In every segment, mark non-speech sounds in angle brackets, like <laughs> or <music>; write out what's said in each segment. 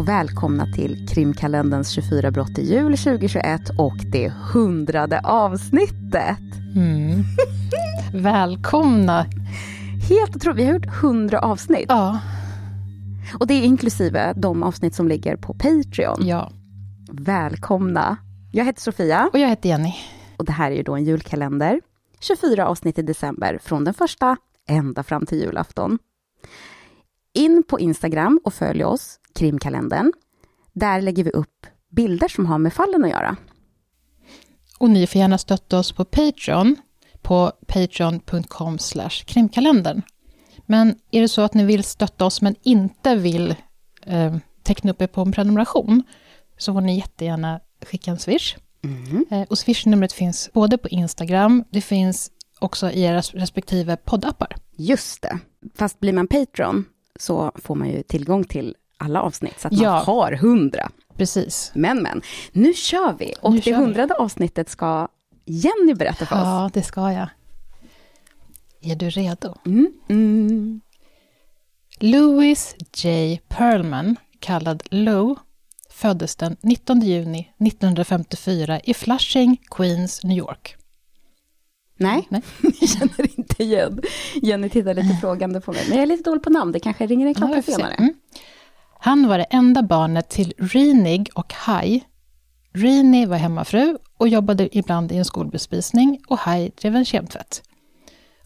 och välkomna till krimkalenderns 24 brott i jul 2021 och det hundrade avsnittet. Mm. <laughs> Välkomna! Helt otroligt, vi har gjort 100 avsnitt. Ja. Och det är inklusive de avsnitt som ligger på Patreon. Ja. Välkomna! Jag heter Sofia. Och jag heter Jenny. Och det här är ju då en julkalender. 24 avsnitt i december, från den första ända fram till julafton. In på Instagram och följ oss, krimkalendern. Där lägger vi upp bilder som har med fallen att göra. Och ni får gärna stötta oss på Patreon, på patreon.com krimkalendern. Men är det så att ni vill stötta oss men inte vill eh, teckna upp er på en prenumeration, så får ni jättegärna skicka en swish. Mm. Eh, och swishnumret finns både på Instagram, det finns också i era respektive poddappar. Just det. Fast blir man Patreon så får man ju tillgång till alla avsnitt, så att Ja. man har hundra. Precis. Men, men, nu kör vi! Och Nu det hundrade avsnittet ska Jenny berätta för oss. Ja, det ska jag. Är du redo? Mm, mm. Louis J. Perlman, kallad Lou, föddes den 19 juni 1954 i Flushing, Queens, New York. Nej, Nej. <laughs> jag känner inte igen. Jenny tittar lite <laughs> frågande på mig. Men jag är lite dålig på namn, det kanske ringer en Ja, klocka se. senare. Mm. Han var det enda barnet till Renig och Hai. Rini var hemmafru och jobbade ibland i en skolbespisning och Hai drev en kemtvätt.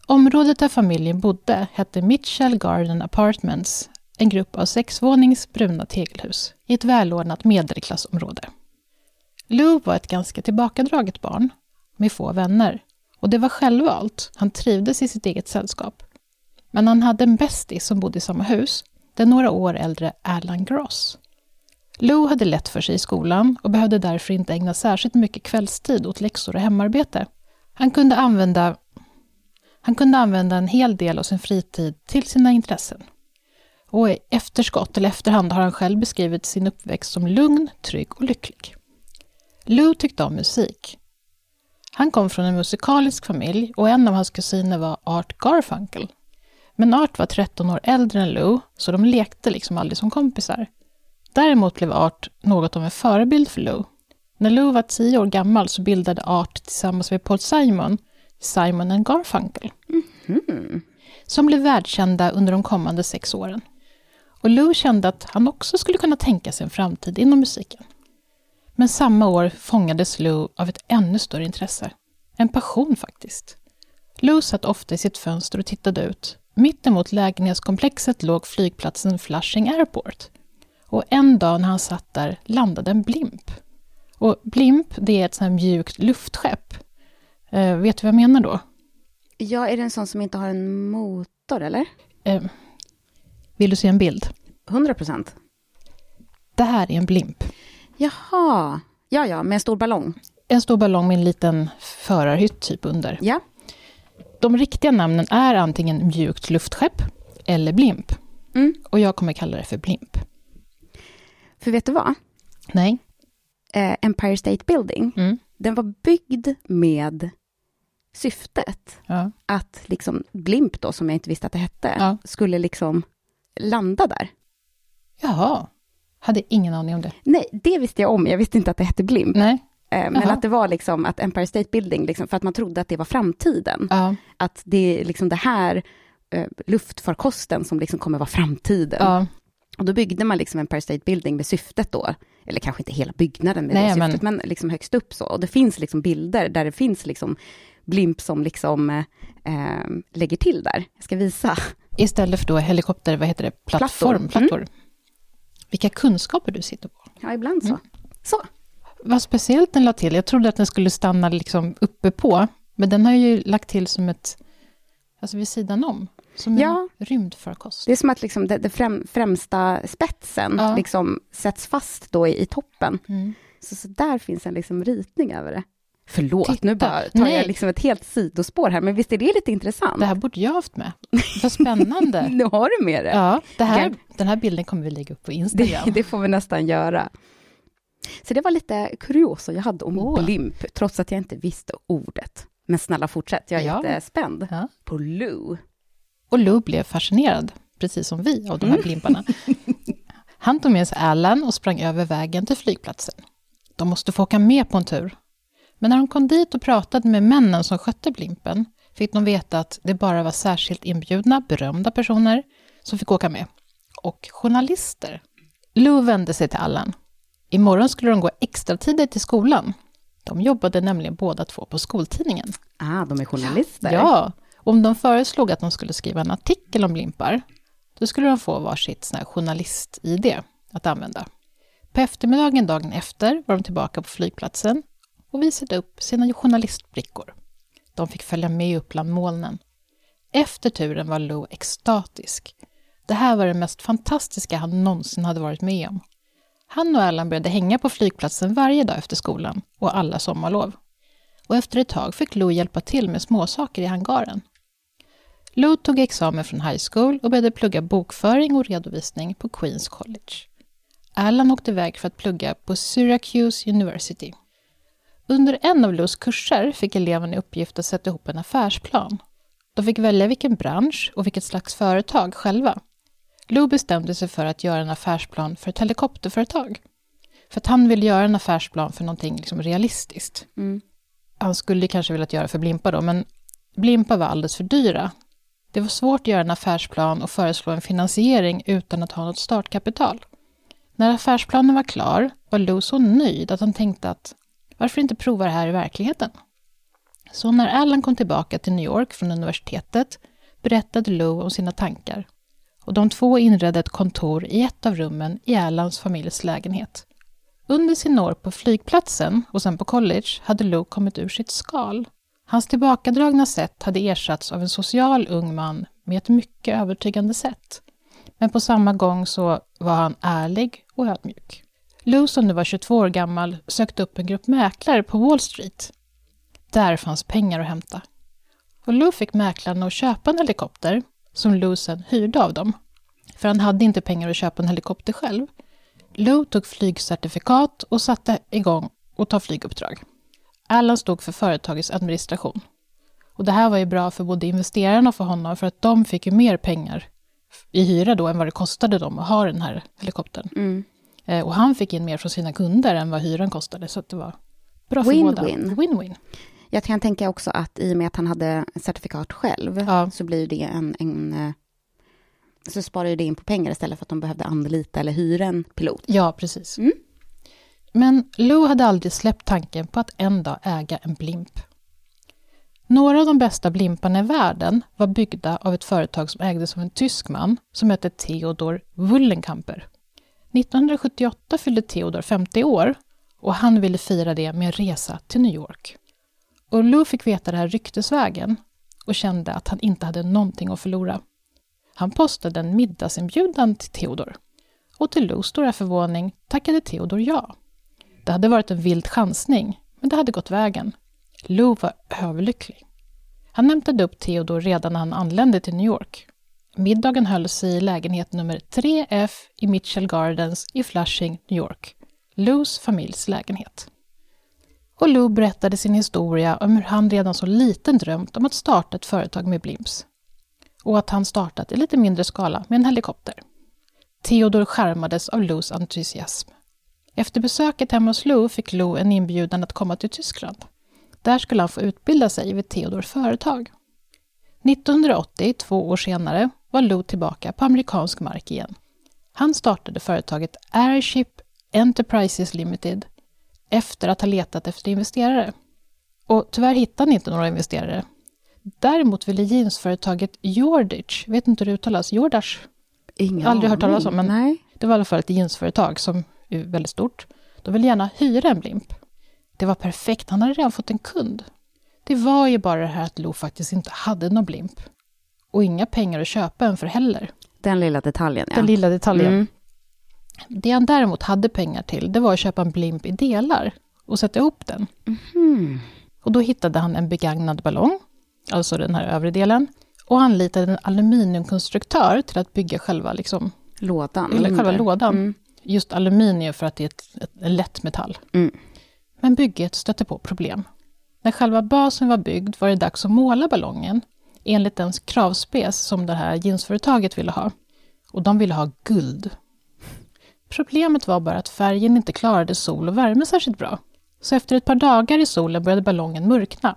Området där familjen bodde hette Mitchell Garden Apartments, en grupp av sexvånings bruna tegelhus i ett välordnat medelklassområde. Lou var ett ganska tillbakadraget barn med få vänner och det var självvalt, han trivdes i sitt eget sällskap. Men han hade en bästis som bodde i samma hus, den några år äldre Alan Gross. Lou hade lätt för sig i skolan och behövde därför inte ägna särskilt mycket kvällstid åt läxor och hemarbete. Han kunde använda, han kunde använda en hel del av sin fritid till sina intressen. Och i efterskott, eller efterhand, har han själv beskrivit sin uppväxt som lugn, trygg och lycklig. Lou tyckte om musik. Han kom från en musikalisk familj och en av hans kusiner var Art Garfunkel. Men Art var 13 år äldre än Lou, så de lekte liksom aldrig som kompisar. Däremot blev Art något av en förebild för Lou. När Lou var 10 år gammal så bildade Art tillsammans med Paul Simon Simon and Garfunkel, Hmm. som blev världskända under de kommande sex åren. Och Lou kände att han också skulle kunna tänka sig en framtid inom musiken. Men samma år fångades Lou av ett ännu större intresse. En passion faktiskt. Lou satt ofta i sitt fönster och tittade ut. Mittemot lägenhetskomplexet låg flygplatsen Flushing Airport. Och en dag när han satt där landade en blimp. Och blimp, det är ett sånt här mjukt luftskepp. Eh, vet du vad jag menar då? Ja, är det en sån som inte har en motor, eller? Eh, vill du se en bild? 100 procent. Det här är en blimp. Jaha. Ja, ja, med en stor ballong. En stor ballong med en liten förarhytt typ under. Ja. De riktiga namnen är antingen mjukt luftskepp eller blimp. Mm. Och jag kommer kalla det för blimp. För vet du vad? Nej? Eh, Empire State Building, Mm. den var byggd med syftet Ja. att liksom Blimp då, som jag inte visste att det hette, Ja. skulle liksom landa där. Jaha. Hade ingen aning om det. Nej, det visste jag om. Jag visste inte att det hette Blimp. Nej. Eh, men Jaha. att det var liksom att Empire State Building, liksom, för att man trodde att det var framtiden. Ja. Att det är liksom det här eh, luftfarkosten som liksom kommer vara framtiden. ja. Och då byggde man liksom Empire State Building med syftet då, eller kanske inte hela byggnaden med Nej, det syftet, men... liksom högst upp så. Och det finns liksom bilder där det finns liksom blimp som liksom eh, eh, lägger till där. Jag ska visa. Istället för då helikopter, vad heter det? Plattform. Plattor. Mm. Plattor. Vilka kunskaper du sitter på. Ja, ibland så. Mm. Så. Vad speciellt den la till. Jag trodde att den skulle stanna liksom uppe på. Men den har ju lagt till som ett, alltså vid sidan om. Som Ja. en rymdfarkost. Det är som att liksom det, det främ, främsta spetsen Ja. liksom sätts fast då i, i toppen. Mm. Så, så där finns en liksom ritning över det. Förlåt, Titta. nu bara tar Nej. jag liksom ett helt sidospår här, men visst är det lite intressant? Det här borde jag haft med. Vad spännande. <laughs> Nu har du med det. Ja, det här, den här bilden kommer vi lägga upp på Det, Instagram. det får vi nästan göra. Så det var lite kuriosa jag hade om Åh. blimp, trots att jag inte visste ordet. Men snälla fortsätt, jag är Ja. jättespänd. Ja. På Lou. Och Lou blev fascinerad, precis som vi, av de här Mm. blimparna. <laughs> Han tog med sig Alan och sprang över vägen till flygplatsen. De måste få åka med på en tur. Men när de kom dit och pratade med männen som skötte blimpen fick de veta att det bara var särskilt inbjudna, berömda personer som fick åka med. Och journalister. Lou vände sig till Allan. Imorgon skulle de gå extra tidigt till skolan. De jobbade nämligen båda två på skoltidningen. Ah, de är journalister? Ja, om de föreslog att de skulle skriva en artikel om blimpar, då skulle de få varsitt journalist-ID att använda. På eftermiddagen dagen efter var de tillbaka på flygplatsen och visade upp sina journalistbrickor. De fick följa med upp bland molnen. Efter turen var Lou extatisk. Det här var det mest fantastiska han någonsin hade varit med om. Han och Allan började hänga på flygplatsen varje dag efter skolan och alla sommarlov. Och efter ett tag fick Lou hjälpa till med småsaker i hangaren. Lou tog examen från high school och började plugga bokföring och redovisning på Queens College. Allan åkte iväg för att plugga på Syracuse University. Under en av Lous kurser fick eleverna i uppgift att sätta ihop en affärsplan. De fick välja vilken bransch och vilket slags företag själva. Lou bestämde sig för att göra en affärsplan för ett helikopterföretag. För att han ville göra en affärsplan för någonting liksom realistiskt. Mm. Han skulle kanske velat göra för Blimpa då, men Blimpa var alldeles för dyra. Det var svårt att göra en affärsplan och föreslå en finansiering utan att ha något startkapital. När affärsplanen var klar var Lou så nöjd att han tänkte att varför inte prova det här i verkligheten? Så när Alan kom tillbaka till New York från universitetet berättade Lou om sina tankar och de två inredde ett kontor i ett av rummen i Erlands familjs lägenhet. Under sina år på flygplatsen och sen på college hade Lou kommit ur sitt skal. Hans tillbakadragna sätt hade ersatts av en social ung man med ett mycket övertygande sätt. Men på samma gång så var han ärlig och ödmjuk. Lou, som nu var 22 år gammal, sökte upp en grupp mäklare på Wall Street. Där fanns pengar att hämta. Och Lou fick mäklarna att köpa en helikopter som Lou sen hyrde av dem. För han hade inte pengar att köpa en helikopter själv. Lou tog flygcertifikat och satte igång och ta flyguppdrag. Allan stod för företagets administration. Och det här var ju bra för både investerarna och för honom, för att de fick ju mer pengar i hyra då än vad det kostade dem att ha den här helikoptern. Mm. Eh, och han fick in mer från sina kunder än vad hyran kostade, så det var bra för Win-win. båda. Win-win. Jag kan tänka också att i och med att han hade certifikat själv Ja. så blir det en, en eh, så sparar ju det in på pengar istället för att de behövde anlita eller hyra en pilot. Ja, precis. Mm. Men Lou hade aldrig släppt tanken på att en dag äga en blimp. Några av de bästa blimparna i världen var byggda av ett företag som ägdes av en tysk man som hette Theodor Wullenkamper. 1978 fyllde Theodor 50 år och han ville fira det med en resa till New York. Och Lou fick veta det här ryktesvägen och kände att han inte hade någonting att förlora. Han postade en middagsinbjudan till Theodor och till Lous stora förvåning tackade Theodor ja. Det hade varit en vild chansning, men det hade gått vägen. Lou var överlycklig. Han hämtade upp Theodor redan när han anlände till New York. Middagen hölls i lägenhet nummer 3F i Mitchell Gardens i Flushing, New York. Lous familjs lägenhet. Och Lou berättade sin historia om hur han redan som liten drömt om att starta ett företag med blimps. Och att han startat i lite mindre skala med en helikopter. Theodor skärmades av Lous entusiasm. Efter besöket hemma hos Lou fick Lou en inbjudan att komma till Tyskland. Där skulle han få utbilda sig vid Theodors företag. 1980, två år senare, var Lou tillbaka på amerikansk mark igen. Han startade företaget Airship Enterprises Limited efter att ha letat efter investerare. Och tyvärr hittade han inte några investerare. Däremot ville jeansföretaget Jordich, vet inte hur det uttalas, Jordache, Ingen Aldrig hört talas om, men- Nej. det var i alla fall ett jeansföretag som är väldigt stort. De ville gärna hyra en blimp. Det var perfekt, han hade redan fått en kund. Det var ju bara det här att Lo faktiskt inte hade någon blimp. Och inga pengar att köpa en för heller. Den lilla detaljen, ja. Den lilla detaljen. Mm. Det han däremot hade pengar till, det var att köpa en blimp i delar och sätta ihop den. Hmm. Och då hittade han en begagnad ballong, alltså den här övre delen, och anlitade en aluminiumkonstruktör till att bygga själva, liksom, Lådan. eller själva lådan. Mm. Just aluminium för att det är ett, ett, en lätt metall. Mm. Men bygget stötte på problem. När själva basen var byggd var det dags att måla ballongen enligt den kravspec som det här jeansföretaget ville ha. Och de ville ha guld. Problemet var bara att färgen inte klarade sol och värme särskilt bra. Så efter ett par dagar i solen började ballongen mörkna.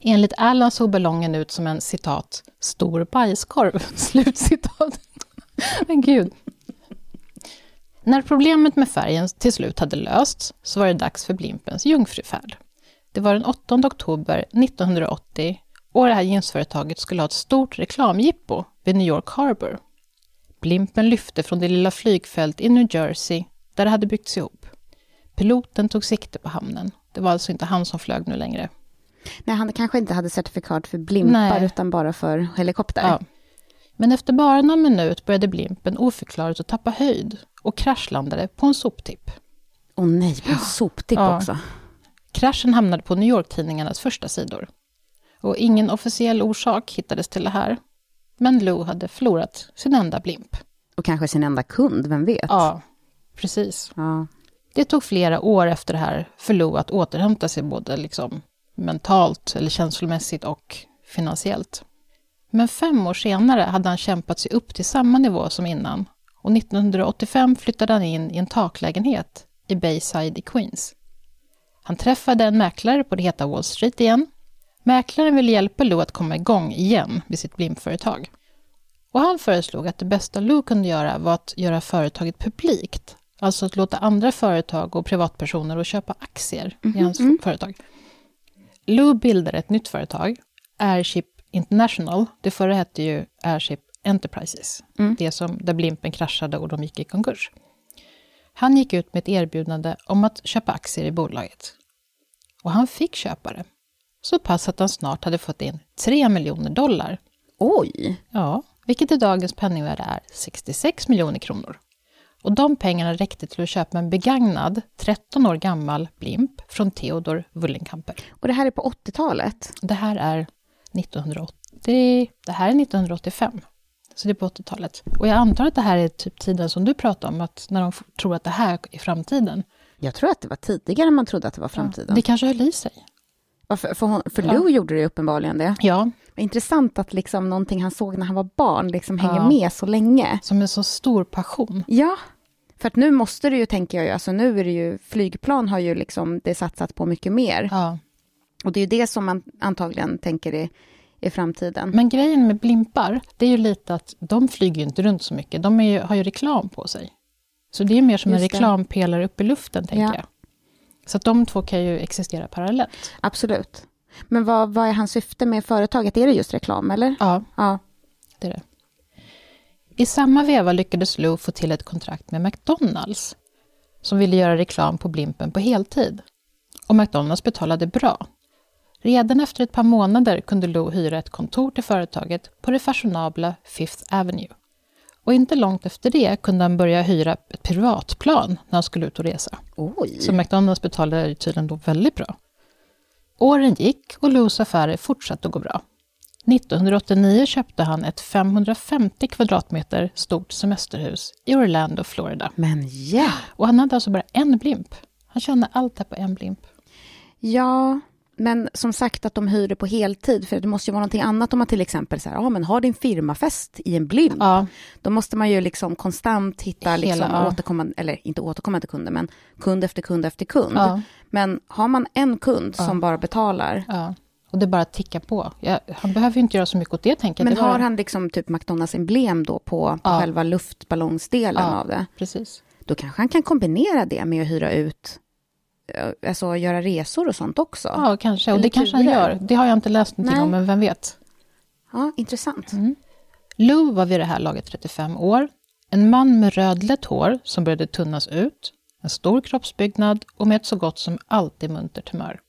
Enligt Alan såg ballongen ut som en citat, stor bajskorv. <laughs> Slutcitat. Men gud. När problemet med färgen till slut hade lösts så var det dags för blimpens jungfrufärd. Det var den 8 oktober 1980 och det här jeansföretaget skulle ha ett stort reklamjippo vid New York Harbor. Blimpen lyfte från det lilla flygfält i New Jersey där det hade byggts ihop. Piloten tog sikte på hamnen. Det var alltså inte han som flög nu längre. Nej, han kanske inte hade certifikat för blimpar Nej. utan bara för helikopter. Ja. Men efter bara någon minut började blimpen oförklarligt att tappa höjd och kraschlandade på en soptipp. Åh oh nej, på en soptipp ja. också. Kraschen hamnade på New York-tidningarnas första sidor. Och ingen officiell orsak hittades till det här. Men Lou hade förlorat sin enda blimp. Och kanske sin enda kund, vem vet? Ja, precis. Ja. Det tog flera år efter det här för Lou att återhämta sig både liksom mentalt eller känslomässigt och finansiellt. Men fem år senare hade han kämpat sig upp till samma nivå som innan och 1985 flyttade han in i en taklägenhet i Bayside i Queens. Han träffade en mäklare på det heta Wall Street igen. Mäklaren ville hjälpa Lou att komma igång igen vid sitt blimpföretag. Och han föreslog att det bästa Lou kunde göra var att göra företaget publikt. Alltså att låta andra företag och privatpersoner att köpa aktier mm -hmm. i mhm, hans mm. företag. Lou bildade ett nytt företag, Airship International. Det förra hette ju Airship Enterprises. Mm. Det som, där Blimpen kraschade och de gick i konkurs. Han gick ut med ett erbjudande om att köpa aktier i bolaget. Och han fick köpa det. Så pass att han snart hade fått in 3 miljoner dollar. Oj! Ja, vilket i dagens penningvärde är 66 miljoner kronor. Och de pengarna räckte till att köpa en begagnad, 13 år gammal blimp från Theodor Wullenkamper. Och det här är på 80-talet? Det här är 1980, det här är 1985. Så det är på 80-talet. Och jag antar att det här är typ tiden som du pratade om, att när de tror att det här är framtiden. Jag tror att det var tidigare man trodde att det var framtiden. Ja, det kanske höll i sig. För, för, hon, för Lou ja. gjorde det uppenbarligen det. Ja. Intressant att liksom någonting han såg när han var barn liksom hänger ja. med så länge. Som en så stor passion. Ja. För att nu måste det ju, tänker jag ju, alltså nu är det ju, flygplan har ju liksom det satsat på mycket mer. Ja. Och det är ju det som man antagligen tänker är i framtiden. Men grejen med blimpar, det är ju lite att de flyger inte runt så mycket. De ju, har ju reklam på sig. Så det är mer som Just en reklampelare upp i luften, tänker ja. jag. Så att de två kan ju existera parallellt. Absolut. Men vad, vad är hans syfte med företaget? Är det just reklam, eller? Ja, ja. det är det. I samma veva lyckades Lou få till ett kontrakt med McDonalds, som ville göra reklam på Blimpen på heltid. Och McDonalds betalade bra, Redan efter ett par månader kunde Lou hyra ett kontor till företaget på det fashionabla Fifth Avenue. Och inte långt efter det kunde han börja hyra ett privatplan när han skulle ut och resa. Oj. Så McDonalds betalade tydligen då väldigt bra. Åren gick och Lous affärer fortsatte att gå bra. 1989 köpte han ett 550 kvadratmeter stort semesterhus i Orlando, Florida. Men ja! Och han hade alltså bara en blimp. Han tjänade allt det på en blimp. Ja, men som sagt att de hyr det på heltid, för det måste ju vara någonting annat om man till exempel så här, ja men har din firmafest i en blimp. Ja. Då måste man ju liksom konstant hitta, Hela, liksom, ja. återkommande, eller inte återkommande kunder, men kund efter kund efter kund. Ja. Men har man en kund som bara betalar, och det bara tickar på. Ja, han behöver ju inte göra så mycket åt det, tänker jag. Men har han liksom typ McDonalds-emblem då på, på själva luftballongsdelen av det? precis. Då kanske han kan kombinera det med att hyra ut alltså, göra resor och sånt också? Ja, kanske. Och det kanske han gör. Det har jag inte läst någonting Nej. om, men vem vet? Ja, intressant. Mm. Lou var vid det här laget 35 år. En man med rödlätt hår som började tunnas ut, en stor kroppsbyggnad och med ett så gott som alltid muntert humör.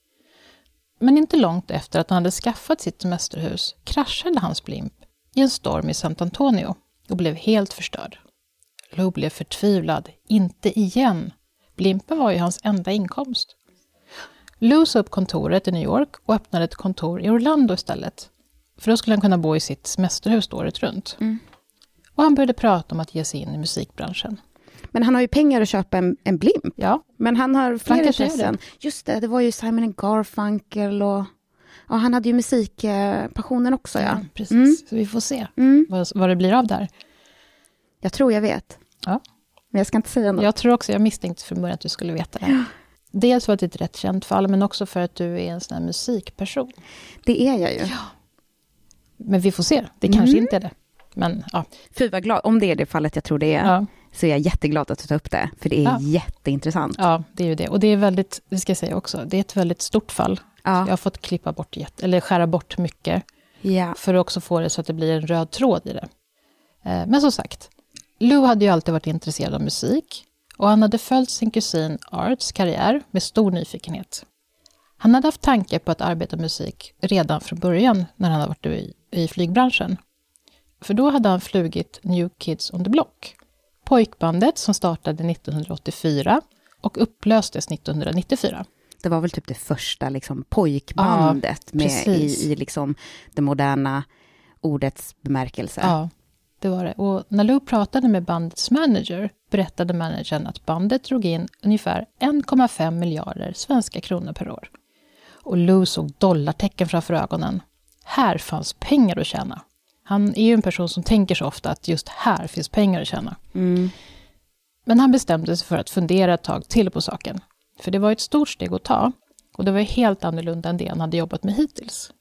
Men inte långt efter att han hade skaffat sitt semesterhus kraschade hans blimp i en storm i Sant Antonio och blev helt förstörd. Lou blev förtvivlad. Inte igen, Blimpen var ju hans enda inkomst. Lou upp kontoret i New York och öppnade ett kontor i Orlando istället. För då skulle han kunna bo i sitt semesterhus året runt. Mm. Och han började prata om att ge sig in i musikbranschen. Men han har ju pengar att köpa en, en blimp. Ja. Men han har fler intressen. Just det, det var ju Simon Garfunkel och... Ja, han hade ju musikpassionen också, ja. ja precis. Mm. Så vi får se mm. vad, vad det blir av där. Jag tror jag vet. Ja. Men jag ska inte säga något. Jag tror också, jag misstänkte från början att du skulle veta det. Ja. Dels för att det är ett rätt känt fall, men också för att du är en sån här musikperson. Det är jag ju. Ja. Men vi får se, det kanske mm. inte är det. Men, ja. Fy vad glad, om det är det fallet jag tror det är, ja. så är jag jätteglad att du tar upp det, för det är ja. jätteintressant. Ja, det är ju det. Och det är väldigt, det ska jag säga också, det är ett väldigt stort fall. Ja. Jag har fått klippa bort, eller skära bort mycket, ja. för att också få det så att det blir en röd tråd i det. Eh, men som sagt, Lou hade ju alltid varit intresserad av musik, och han hade följt sin kusin Arts karriär med stor nyfikenhet. Han hade haft tankar på att arbeta musik redan från början när han hade varit i, i flygbranschen. För då hade han flugit New Kids on the Block, pojkbandet som startade 1984 och upplöstes 1994. Det var väl typ det första liksom, pojkbandet ja, med i, i liksom, det moderna ordets bemärkelse. Ja, det var det. Och när Lou pratade med bandets manager berättade managern att bandet drog in ungefär 1,5 miljarder svenska kronor per år. Och Lou såg dollartecken framför ögonen. Här fanns pengar att tjäna. Han är ju en person som tänker så ofta att just här finns pengar att tjäna. Mm. Men han bestämde sig för att fundera ett tag till på saken. För det var ett stort steg att ta och det var helt annorlunda än det han hade jobbat med hittills.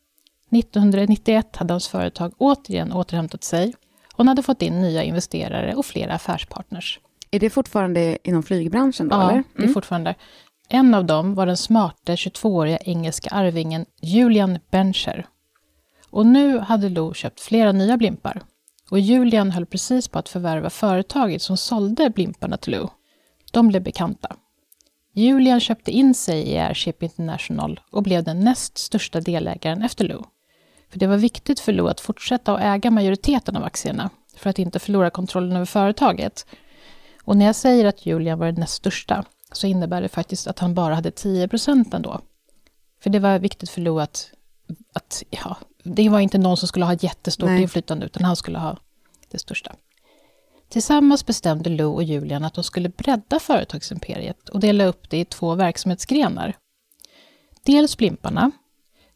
1991 hade hans företag återigen återhämtat sig han hade fått in nya investerare och flera affärspartners. Är det fortfarande inom flygbranschen? Då, ja? Mm. det är mm. fortfarande. En av dem var den smarta 22-åriga engelska arvingen Julian Bencher. Och nu hade Lo köpt flera nya blimpar. Och Julian höll precis på att förvärva företaget som sålde blimparna till Lo. De blev bekanta. Julian köpte in sig i Airship International och blev den näst största delägaren efter Lo. För det var viktigt för Lo att fortsätta att äga majoriteten av aktierna för att inte förlora kontrollen över företaget. Och när jag säger att Julian var den näst största så innebär det faktiskt att han bara hade 10 procent ändå. För det var viktigt för Lo att, att ja, det var inte någon som skulle ha jättestort Nej. inflytande, utan han skulle ha det största. Tillsammans bestämde Lou och Julian att de skulle bredda företagsimperiet och dela upp det i två verksamhetsgrenar. Dels blimparna,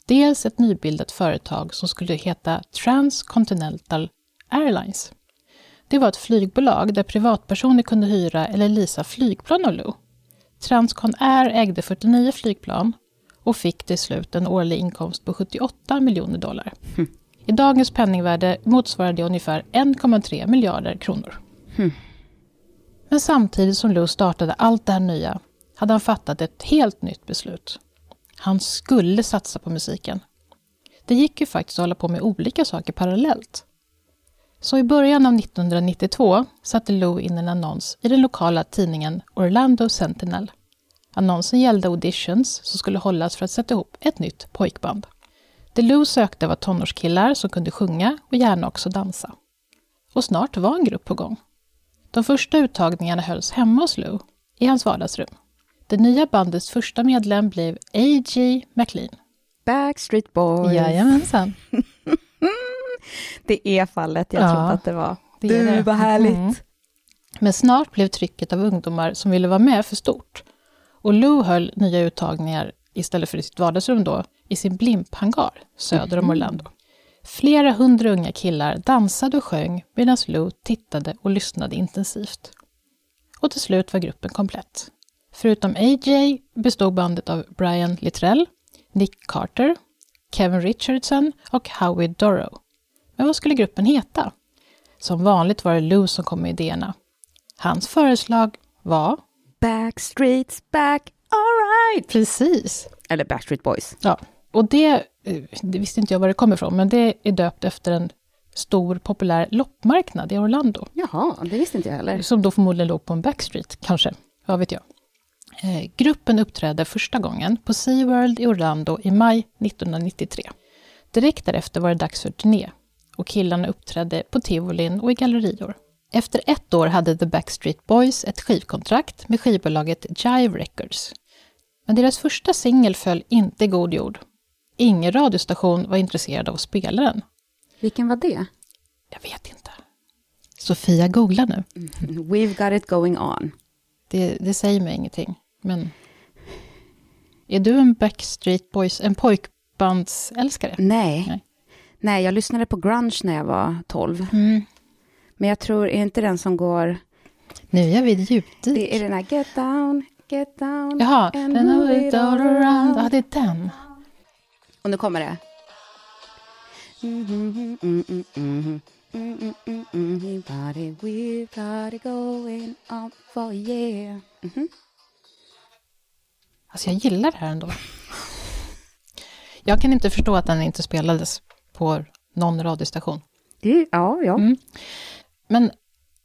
dels ett nybildat företag som skulle heta Transcontinental Airlines. Det var ett flygbolag där privatpersoner kunde hyra eller lisa flygplan av Lou. Transcon Air ägde 49 flygplan och fick till slut en årlig inkomst på 78 miljoner dollar. Mm. I dagens penningvärde motsvarar det ungefär 1,3 miljarder kronor. Mm. Men samtidigt som Lou startade allt det här nya hade han fattat ett helt nytt beslut. Han skulle satsa på musiken. Det gick ju faktiskt att hålla på med olika saker parallellt. Så i början av 1992 satte Lou in en annons i den lokala tidningen Orlando Sentinel. Annonsen gällde auditions som skulle hållas för att sätta ihop ett nytt pojkband. Det Lou sökte var tonårskillar som kunde sjunga och gärna också dansa. Och snart var en grupp på gång. De första uttagningarna hölls hemma hos Lou, i hans vardagsrum. Det nya bandets första medlem blev A.G. McLean. Backstreet Boys. Jajamensan. Det är fallet jag ja, trodde att det var. Det du, det. vad härligt. Mm. Men snart blev trycket av ungdomar som ville vara med för stort. Och Lou höll nya uttagningar, istället för i sitt vardagsrum då, i sin blimphangar söder om mhm. Orlando. Flera hundra unga killar dansade och sjöng medan Lou tittade och lyssnade intensivt. Och till slut var gruppen komplett. Förutom AJ bestod bandet av Brian Littrell, Nick Carter, Kevin Richardson och Howie Dorrow. Men vad skulle gruppen heta? Som vanligt var det Lou som kom med idéerna. Hans föreslag var... Backstreets back, alright! Precis. Eller Backstreet Boys. Ja, och det, eh, det visste inte jag var det kommer ifrån, men det är döpt efter en stor populär loppmarknad i Orlando. Jaha, det visste inte jag heller. Som då förmodligen låg på en backstreet, kanske. Vad vet jag. Eh, gruppen uppträdde första gången på SeaWorld i Orlando i maj 1993. Direkt därefter var det dags för turné och killarna uppträdde på tivolin och i gallerior. Efter ett år hade The Backstreet Boys ett skivkontrakt med skivbolaget Jive Records. Men deras första singel föll inte i god jord. Ingen radiostation var intresserad av att spela den. Vilken var det? Jag vet inte. Sofia googlar nu. <laughs> We've got it going on. Det, det säger mig ingenting. Men är du en Backstreet Boys, en pojkbandsälskare? Nej. Nej. Nej, jag lyssnade på grunge när jag var 12. Mm. Men jag tror, är inte den som går... Nu gör vi djupdyk. Det är den här Get down, get down Jaha, and move it all around. Ja, det är den. Och nu kommer det. Mm-hmm. Alltså jag gillar det här ändå. Jag kan inte förstå att den inte spelades på någon radiostation. Det- Ja, ja. Mm. Men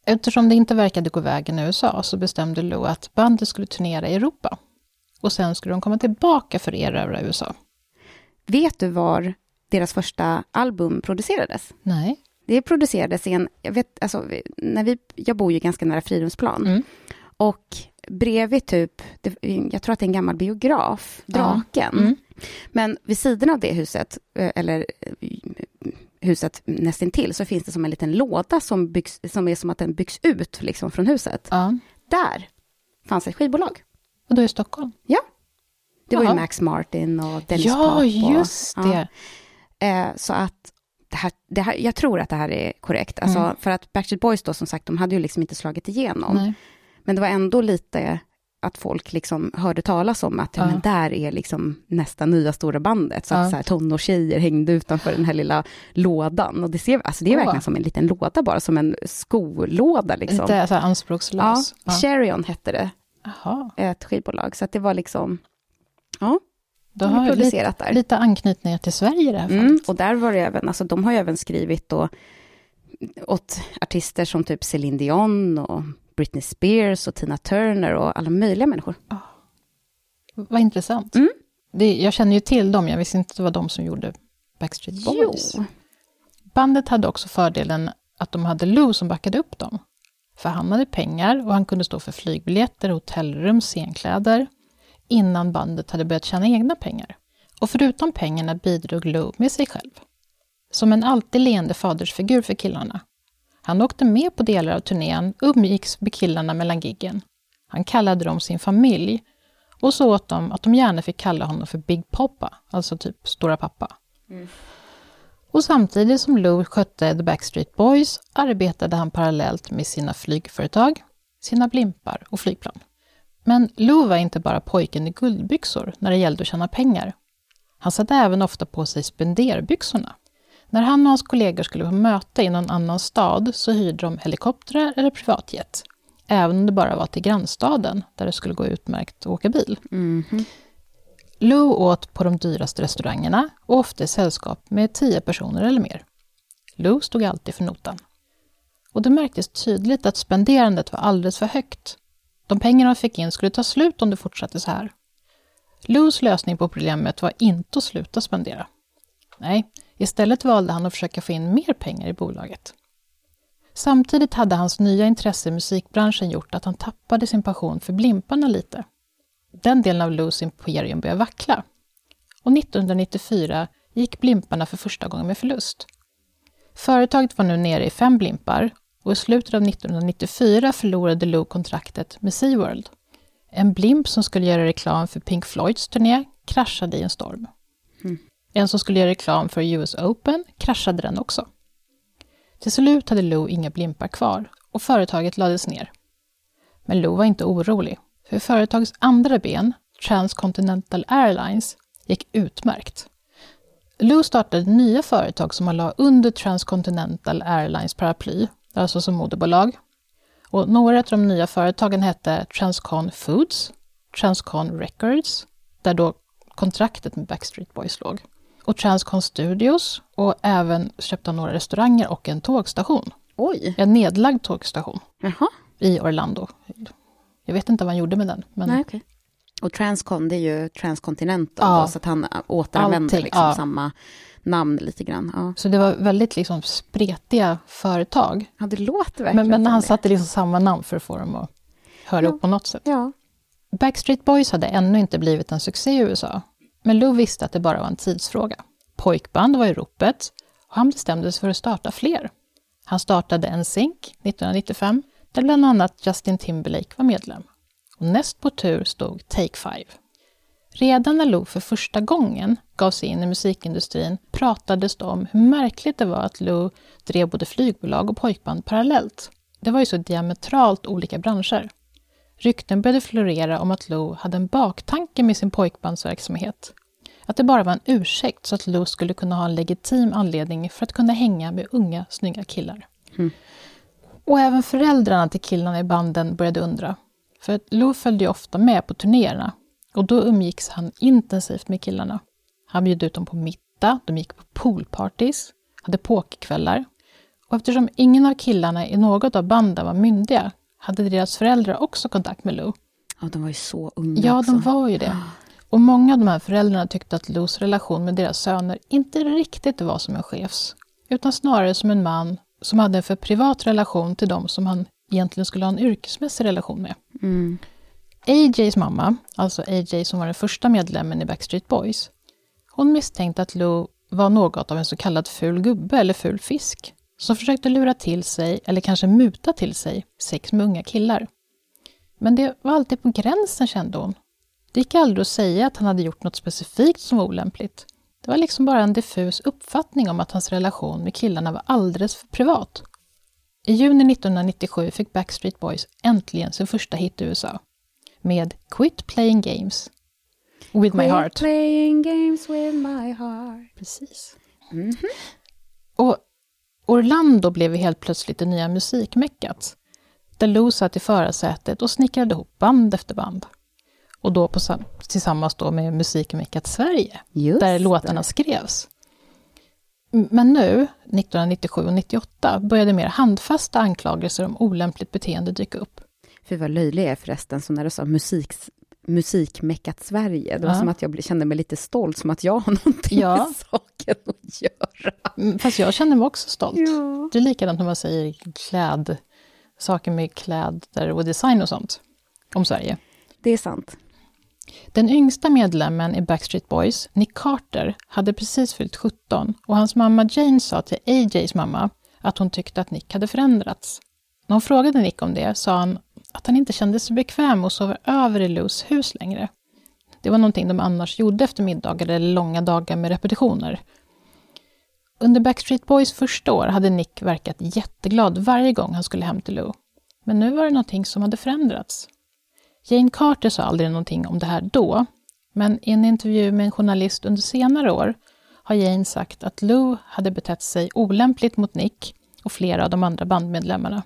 eftersom det inte verkade gå vägen i USA så bestämde Lou att bandet skulle turnera i Europa. Och sen skulle de komma tillbaka för att erövra USA. Vet du var deras första album producerades? Nej. Det producerades i en, jag vet, alltså, när vi, jag bor ju ganska nära Fridhemsplan. Mm. Och bredvid typ, jag tror att det är en gammal biograf, Draken. Mm. Men vid sidan av det huset, eh, eller eh, huset nästintill, så finns det som en liten låda som, byggs, som är som att den byggs ut liksom, från huset. Ja. Där fanns ett skivbolag. Och då i Stockholm? Ja. Det var ju Jaha. Max Martin och Dennis ja, Pop. Och, just ja. det. Eh, så att det här, det här, jag tror att det här är korrekt. Alltså, Mm. För att Backstreet Boys då, som sagt, de hade ju liksom inte slagit igenom. Nej. Men det var ändå lite att folk liksom hörde talas om att ja. Men där är liksom nästa nya stora bandet. Så att Ja. så här, tonårstjejer hängde utanför den här lilla lådan. Och det, ser, alltså det är Åh. verkligen som en liten låda bara, som en skolåda. Liksom. Lite så här ja. anspråkslös. Ja. Cherion hette det, Jaha. ett skivbolag. Så att det var liksom, ja, Då de har jag lite, producerat där. lite anknytningar till Sverige i det här fallet. Mm, och där var det även, alltså de har ju även skrivit då åt artister som typ Celine Dion och Britney Spears och Tina Turner och alla möjliga människor. Vad intressant. Mm. Det, jag känner ju till dem, jag visste inte att det var de som gjorde Backstreet Boys. Bandet hade också fördelen att de hade Lou som backade upp dem. För han hade pengar och han kunde stå för flygbiljetter, hotellrum, scenkläder innan bandet hade börjat tjäna egna pengar. Och förutom pengarna bidrog Lou med sig själv. Som en alltid leende fadersfigur för killarna. Han åkte med på delar av turnén umgicks med killarna mellan giggen. Han kallade dem sin familj och så åt de att de gärna fick kalla honom för Big Poppa, alltså typ stora pappa. Och samtidigt som Lou skötte The Backstreet Boys arbetade han parallellt med sina flygföretag, sina blimpar och flygplan. Men Lou var inte bara pojken i guldbyxor när det gällde att tjäna pengar. Han satte även ofta på sig spenderbyxorna. När han och hans kollegor skulle på möte i någon annan stad så hyrde de helikoptrar eller privatjet. Även om det bara var till grannstaden där det skulle gå utmärkt att åka bil. Mhm. Lou åt på de dyraste restaurangerna och ofta i sällskap med tio personer eller mer. Lou stod alltid för notan. Och det märktes tydligt att spenderandet var alldeles för högt. De pengar han fick in skulle ta slut om det fortsatte så här. Lous lösning på problemet var inte att sluta spendera. Nej, istället valde han att försöka få in mer pengar i bolaget. Samtidigt hade hans nya intresse i musikbranschen gjort att han tappade sin passion för blimparna lite. Den delen av Lous imperium började vackla. Och 1994 gick blimparna för första gången med förlust. Företaget var nu nere i fem blimpar och i slutet av 1994 förlorade Lou kontraktet med SeaWorld. En blimp som skulle göra reklam för Pink Floyds turné kraschade i en storm. En som skulle göra reklam för US Open kraschade den också. Till slut hade Lou inga blimpar kvar och företaget lades ner. Men Lou var inte orolig, för företagets andra ben, Transcontinental Airlines, gick utmärkt. Lou startade nya företag som han la under Transcontinental Airlines paraply, alltså som moderbolag. Och några av de nya företagen hette Transcon Foods, Transcon Records, där då kontraktet med Backstreet Boys låg, och Transcon Studios och även köpte några restauranger och en tågstation. Oj, En nedlagd tågstation jaha. i Orlando. Jag vet inte vad han gjorde med den. Men Nej, okej. Och Transcon, det är ju Transcontinental, Ja. då, så att han återanvänder Allting, liksom ja. samma namn lite grann. Ja. Så det var väldigt liksom spretiga företag. ja, det låter verkligen Men, men han det. satte liksom samma namn för att få dem att höra Ja. upp på något sätt. Ja. Backstreet Boys hade ännu inte blivit en succé i USA. Men Lou visste att det bara var en tidsfråga. Pojkband var i ropet och han bestämde sig för att starta fler. Han startade NSYNC 1995, där bland annat Justin Timberlake var medlem. Och näst på tur stod Take Five. Redan när Lou för första gången gav sig in i musikindustrin pratades det om hur märkligt det var att Lou drev både flygbolag och pojkband parallellt. det var ju så diametralt olika branscher. Rykten började florera om att Lou hade en baktanke med sin pojkbandsverksamhet. Att det bara var en ursäkt så att Lou skulle kunna ha en legitim anledning för att kunna hänga med unga, snygga killar. Mm. Och även föräldrarna till killarna i banden började undra. För Lou följde ju ofta med på turnéerna och då umgicks han intensivt med killarna. Han bjöd ut dem på middag, de gick på poolpartys, hade pokerkvällar. Och eftersom ingen av killarna i något av banden var myndiga hade deras föräldrar också kontakt med Lou. Ja, de var ju så unga Ja, också. de var ju det. Och många av de här föräldrarna tyckte att Lous relation med deras söner inte riktigt var som en chefs, utan snarare som en man som hade en för privat relation till dem som han egentligen skulle ha en yrkesmässig relation med. Mm. AJs mamma, alltså AJ som var den första medlemmen i Backstreet Boys, hon misstänkte att Lou var något av en så kallad ful gubbe eller ful fisk, som försökte lura till sig, eller kanske muta till sig, sex med unga killar. Men det var alltid på gränsen kände hon. Det gick aldrig att säga att han hade gjort något specifikt som var olämpligt. Det var liksom bara en diffus uppfattning om att hans relation med killarna var alldeles för privat. I juni 1997 fick Backstreet Boys äntligen sin första hit i USA med Quit Playing Games with My Quit Heart. playing games with my heart. Precis. Mhm. Och Orlando blev helt plötsligt det nya musikmeckat. Där Lou satt i förarsätet och snickrade ihop band efter band. Och då på, sam- tillsammans då med musikmeckat Sverige, Just där det. låtarna skrevs. M- Men nu, 1997 och 98, började mer handfasta anklagelser om olämpligt beteende dyka upp. Fy vad löjlig jag är förresten, så när du sa musik, musikmeckat Sverige, det var Ja. som att jag kände mig lite stolt, som att jag har <laughs> någonting Ja. med saken att göra. Mm, Fast jag känner mig också stolt. Ja. Det är likadant när man säger kläd, saker med kläder och design och sånt, om Sverige. Det är sant. Den yngsta medlemmen i Backstreet Boys, Nick Carter, hade precis fyllt 17 och hans mamma Jane sa till AJs mamma att hon tyckte att Nick hade förändrats. När hon frågade Nick om det sa han att han inte kände sig bekväm att sova över i Lous hus längre. Det var någonting de annars gjorde efter middagar eller långa dagar med repetitioner. Under Backstreet Boys första år hade Nick verkat jätteglad varje gång han skulle hem till Lou. Men nu var det någonting som hade förändrats. Jane Carter sa aldrig någonting om det här då, men i en intervju med en journalist under senare år har Jane sagt att Lou hade betett sig olämpligt mot Nick och flera av de andra bandmedlemmarna.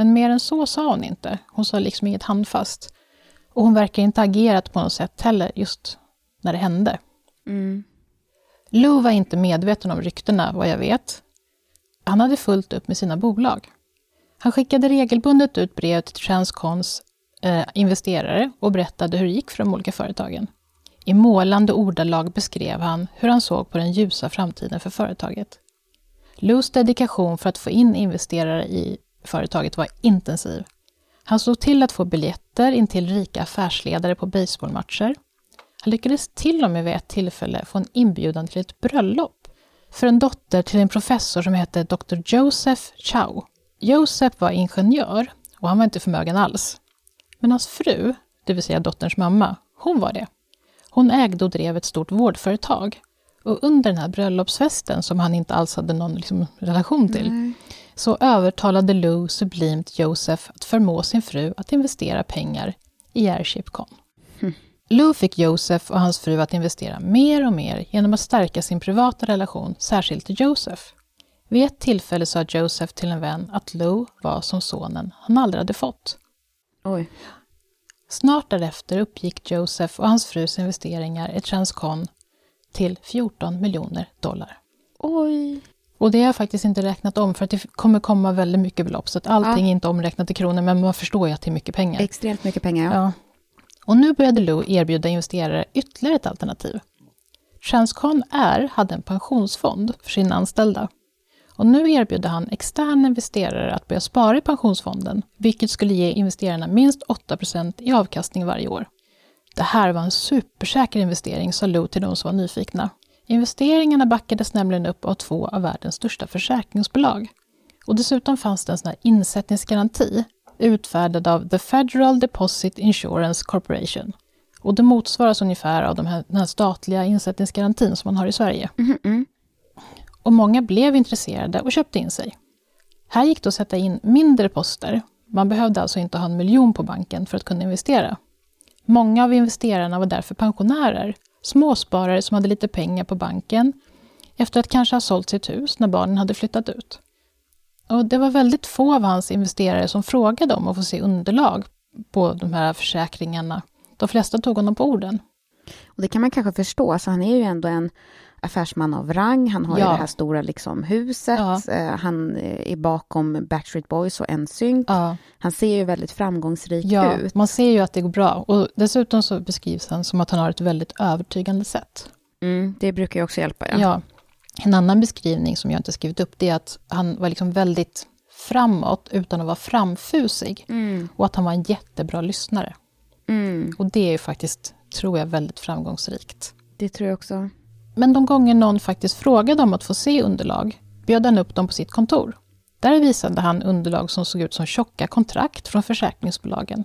Men mer än så sa hon inte. Hon sa liksom inget handfast. Och hon verkar inte ha agerat på något sätt heller, just när det hände. Mm. Lou var inte medveten om ryktena, vad jag vet. Han hade fullt upp med sina bolag. Han skickade regelbundet ut brev till Transcons eh, investerare och berättade hur det gick för de olika företagen. I målande ordalag beskrev han hur han såg på den ljusa framtiden för företaget. Lous dedikation för att få in investerare i företaget var intensiv. Han såg till att få biljetter in till rika affärsledare på baseballmatcher. Han lyckades till och med vid ett tillfälle få en inbjudan till ett bröllop för en dotter till en professor som hette Dr. Joseph Chow. Joseph var ingenjör och han var inte förmögen alls. Men hans fru, det vill säga dotterns mamma, hon var det. Hon ägde och drev ett stort vårdföretag. Och under den här bröllopsfesten, som han inte alls hade någon liksom, relation till, så övertalade Lou sublimt Joseph att förmå sin fru att investera pengar i Airshipcon. Lou fick Joseph och hans fru att investera mer och mer genom att stärka sin privata relation, särskilt till Joseph. Vid ett tillfälle sa Joseph till en vän att Lou var som sonen han aldrig hade fått. Oj. Snart därefter uppgick Joseph och hans frus investeringar i Transcon till 14 miljoner dollar. Oj. Och det har jag faktiskt inte räknat om för att det kommer komma väldigt mycket belopp så att allting Ja. är inte omräknat i kronor men man förstår ju att det är mycket pengar. Extremt mycket pengar, ja. Ja. Och nu började Lou erbjuda investerare ytterligare ett alternativ. Transcon Air hade en pensionsfond för sina anställda. Och nu erbjuder han externa investerare att börja spara i pensionsfonden, vilket skulle ge investerarna minst 8% i avkastning varje år. Det här var en supersäker investering, sa Lou till de som var nyfikna. Investeringarna backades nämligen upp av två av världens största försäkringsbolag. Och dessutom fanns det en sån här insättningsgaranti utfärdad av The Federal Deposit Insurance Corporation. Och det motsvaras ungefär av de här, den här statliga insättningsgarantin som man har i Sverige. Mhm, mm. Och många blev intresserade och köpte in sig. Här gick det att sätta in mindre poster. Man behövde alltså inte ha en miljon på banken för att kunna investera. Många av investerarna var därför pensionärer, småsparare som hade lite pengar på banken efter att kanske ha sålt sitt hus när barnen hade flyttat ut. Och det var väldigt få av hans investerare som frågade om att få se underlag på de här försäkringarna. De flesta tog honom på orden. Och det kan man kanske förstå, så han är ju ändå en affärsman av rang. Han har ja. ju det här stora liksom, huset. Ja. Eh, han är bakom Backstreet Boys och NSYNC. Ja. Han ser ju väldigt framgångsrik ja, ut. Man ser ju att det går bra. Och dessutom så beskrivs han som att han har ett väldigt övertygande sätt. Mm, det brukar ju också hjälpa. Ja. ja. En annan beskrivning som jag inte skrivit upp, det är att han var liksom väldigt framåt utan att vara framfusig. Mm. Och att han var en jättebra lyssnare. Mm. Och det är ju faktiskt, tror jag, väldigt framgångsrikt. Det tror jag också. Men de gånger någon faktiskt frågade om att få se underlag bjöd han upp dem på sitt kontor. Där visade han underlag som såg ut som tjocka kontrakt från försäkringsbolagen.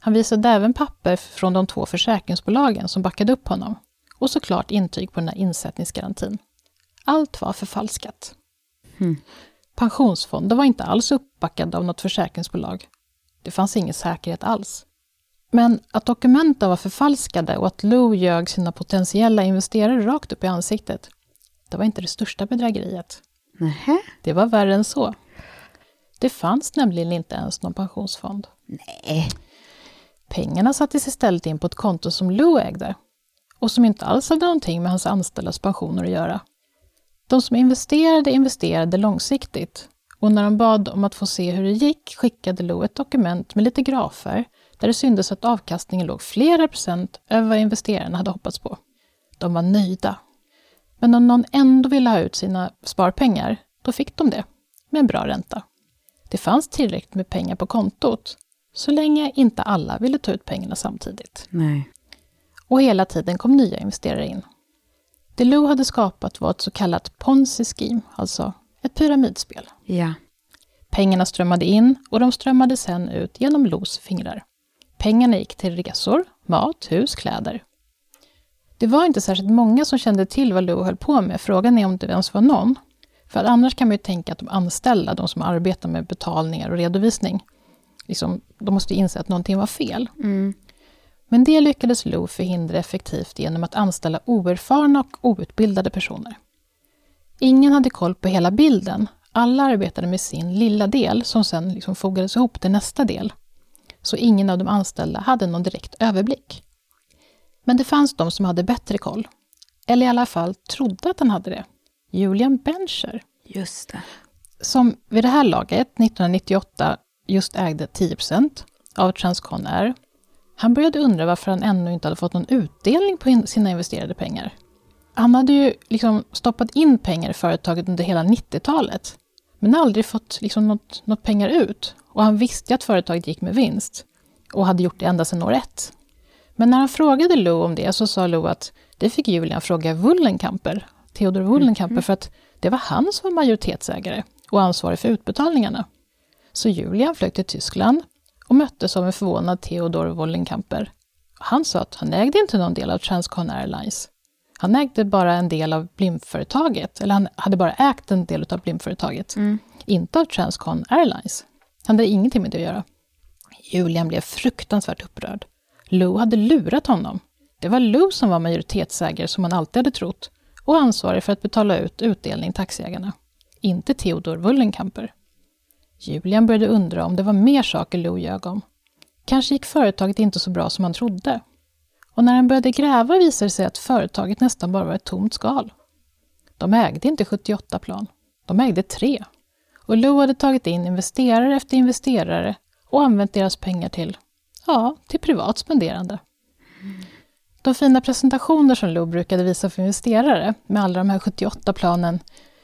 Han visade även papper från de två försäkringsbolagen som backade upp honom. Och såklart intyg på den här insättningsgarantin. Allt var förfalskat. Mm. Pensionsfonder var inte alls uppbackade av något försäkringsbolag. Det fanns ingen säkerhet alls. Men att dokumenten var förfalskade och att Lou ljög sina potentiella investerare rakt upp i ansiktet, det var inte det största bedrägeriet. Nähä? Det var värre än så. Det fanns nämligen inte ens någon pensionsfond. Nej. Pengarna sattes istället in på ett konto som Lou ägde och som inte alls hade någonting med hans anställdas pensioner att göra. De som investerade investerade långsiktigt och när de bad om att få se hur det gick skickade Lou ett dokument med lite grafer där det syntes att avkastningen låg flera procent över vad investerarna hade hoppats på. De var nöjda. Men om någon ändå ville ha ut sina sparpengar, då fick de det, med en bra ränta. Det fanns tillräckligt med pengar på kontot, så länge inte alla ville ta ut pengarna samtidigt. Nej. Och hela tiden kom nya investerare in. Det Lou hade skapat var ett så kallat ponzi-scheme, alltså ett pyramidspel. Ja. Pengarna strömmade in och de strömmade sen ut genom Lous fingrar. Pengarna gick till resor, mat, hus, kläder. Det var inte särskilt många som kände till vad Lou höll på med. Frågan är om det ens var någon. För annars kan man ju tänka att de anställda, de som arbetar med betalningar och redovisning, liksom, de måste inse att någonting var fel. Mm. Men det lyckades Lou förhindra effektivt genom att anställa oerfarna och outbildade personer. Ingen hade koll på hela bilden. Alla arbetade med sin lilla del som sen liksom fogades ihop till nästa del så ingen av de anställda hade någon direkt överblick. Men det fanns de som hade bättre koll, eller i alla fall trodde att han hade det. Julian Bencher. Just det. Som vid det här laget, 1998, just ägde 10% av Transcon Air. Han började undra varför han ännu inte hade fått någon utdelning på sina investerade pengar. Han hade ju liksom stoppat in pengar i företaget under hela 90-talet, men aldrig fått liksom något, något pengar ut. Och han visste att företaget gick med vinst och hade gjort det ända sedan år ett. Men när han frågade Lou om det så sa Lou att det fick Julian fråga Wullenkamper, Theodor Wullenkamper, mm. för att det var han som var majoritetsägare och ansvarig för utbetalningarna. Så Julian flög till Tyskland och möttes av en förvånad Theodor Wollenkamper. Han sa att han ägde inte någon del av Transcon Airlines. Han ägde bara en del av Blimföretaget, eller han hade bara ägt en del av Blimföretaget, mm. inte av Transcon Airlines. Han hade ingenting med det att göra. Julian blev fruktansvärt upprörd. Lou hade lurat honom. Det var Lou som var majoritetsägare som han alltid hade trott och ansvarig för att betala ut utdelning till aktieägarna. Inte Theodor Wullenkamper. Julian började undra om det var mer saker Lou ljög om. Kanske gick företaget inte så bra som han trodde. Och när han började gräva visade det sig att företaget nästan bara var ett tomt skal. De ägde inte 78 plan. De ägde tre och Lou hade tagit in investerare efter investerare och använt deras pengar till, ja, till privat spenderande. De fina presentationer som Lou brukade visa för investerare med alla de här 78 planen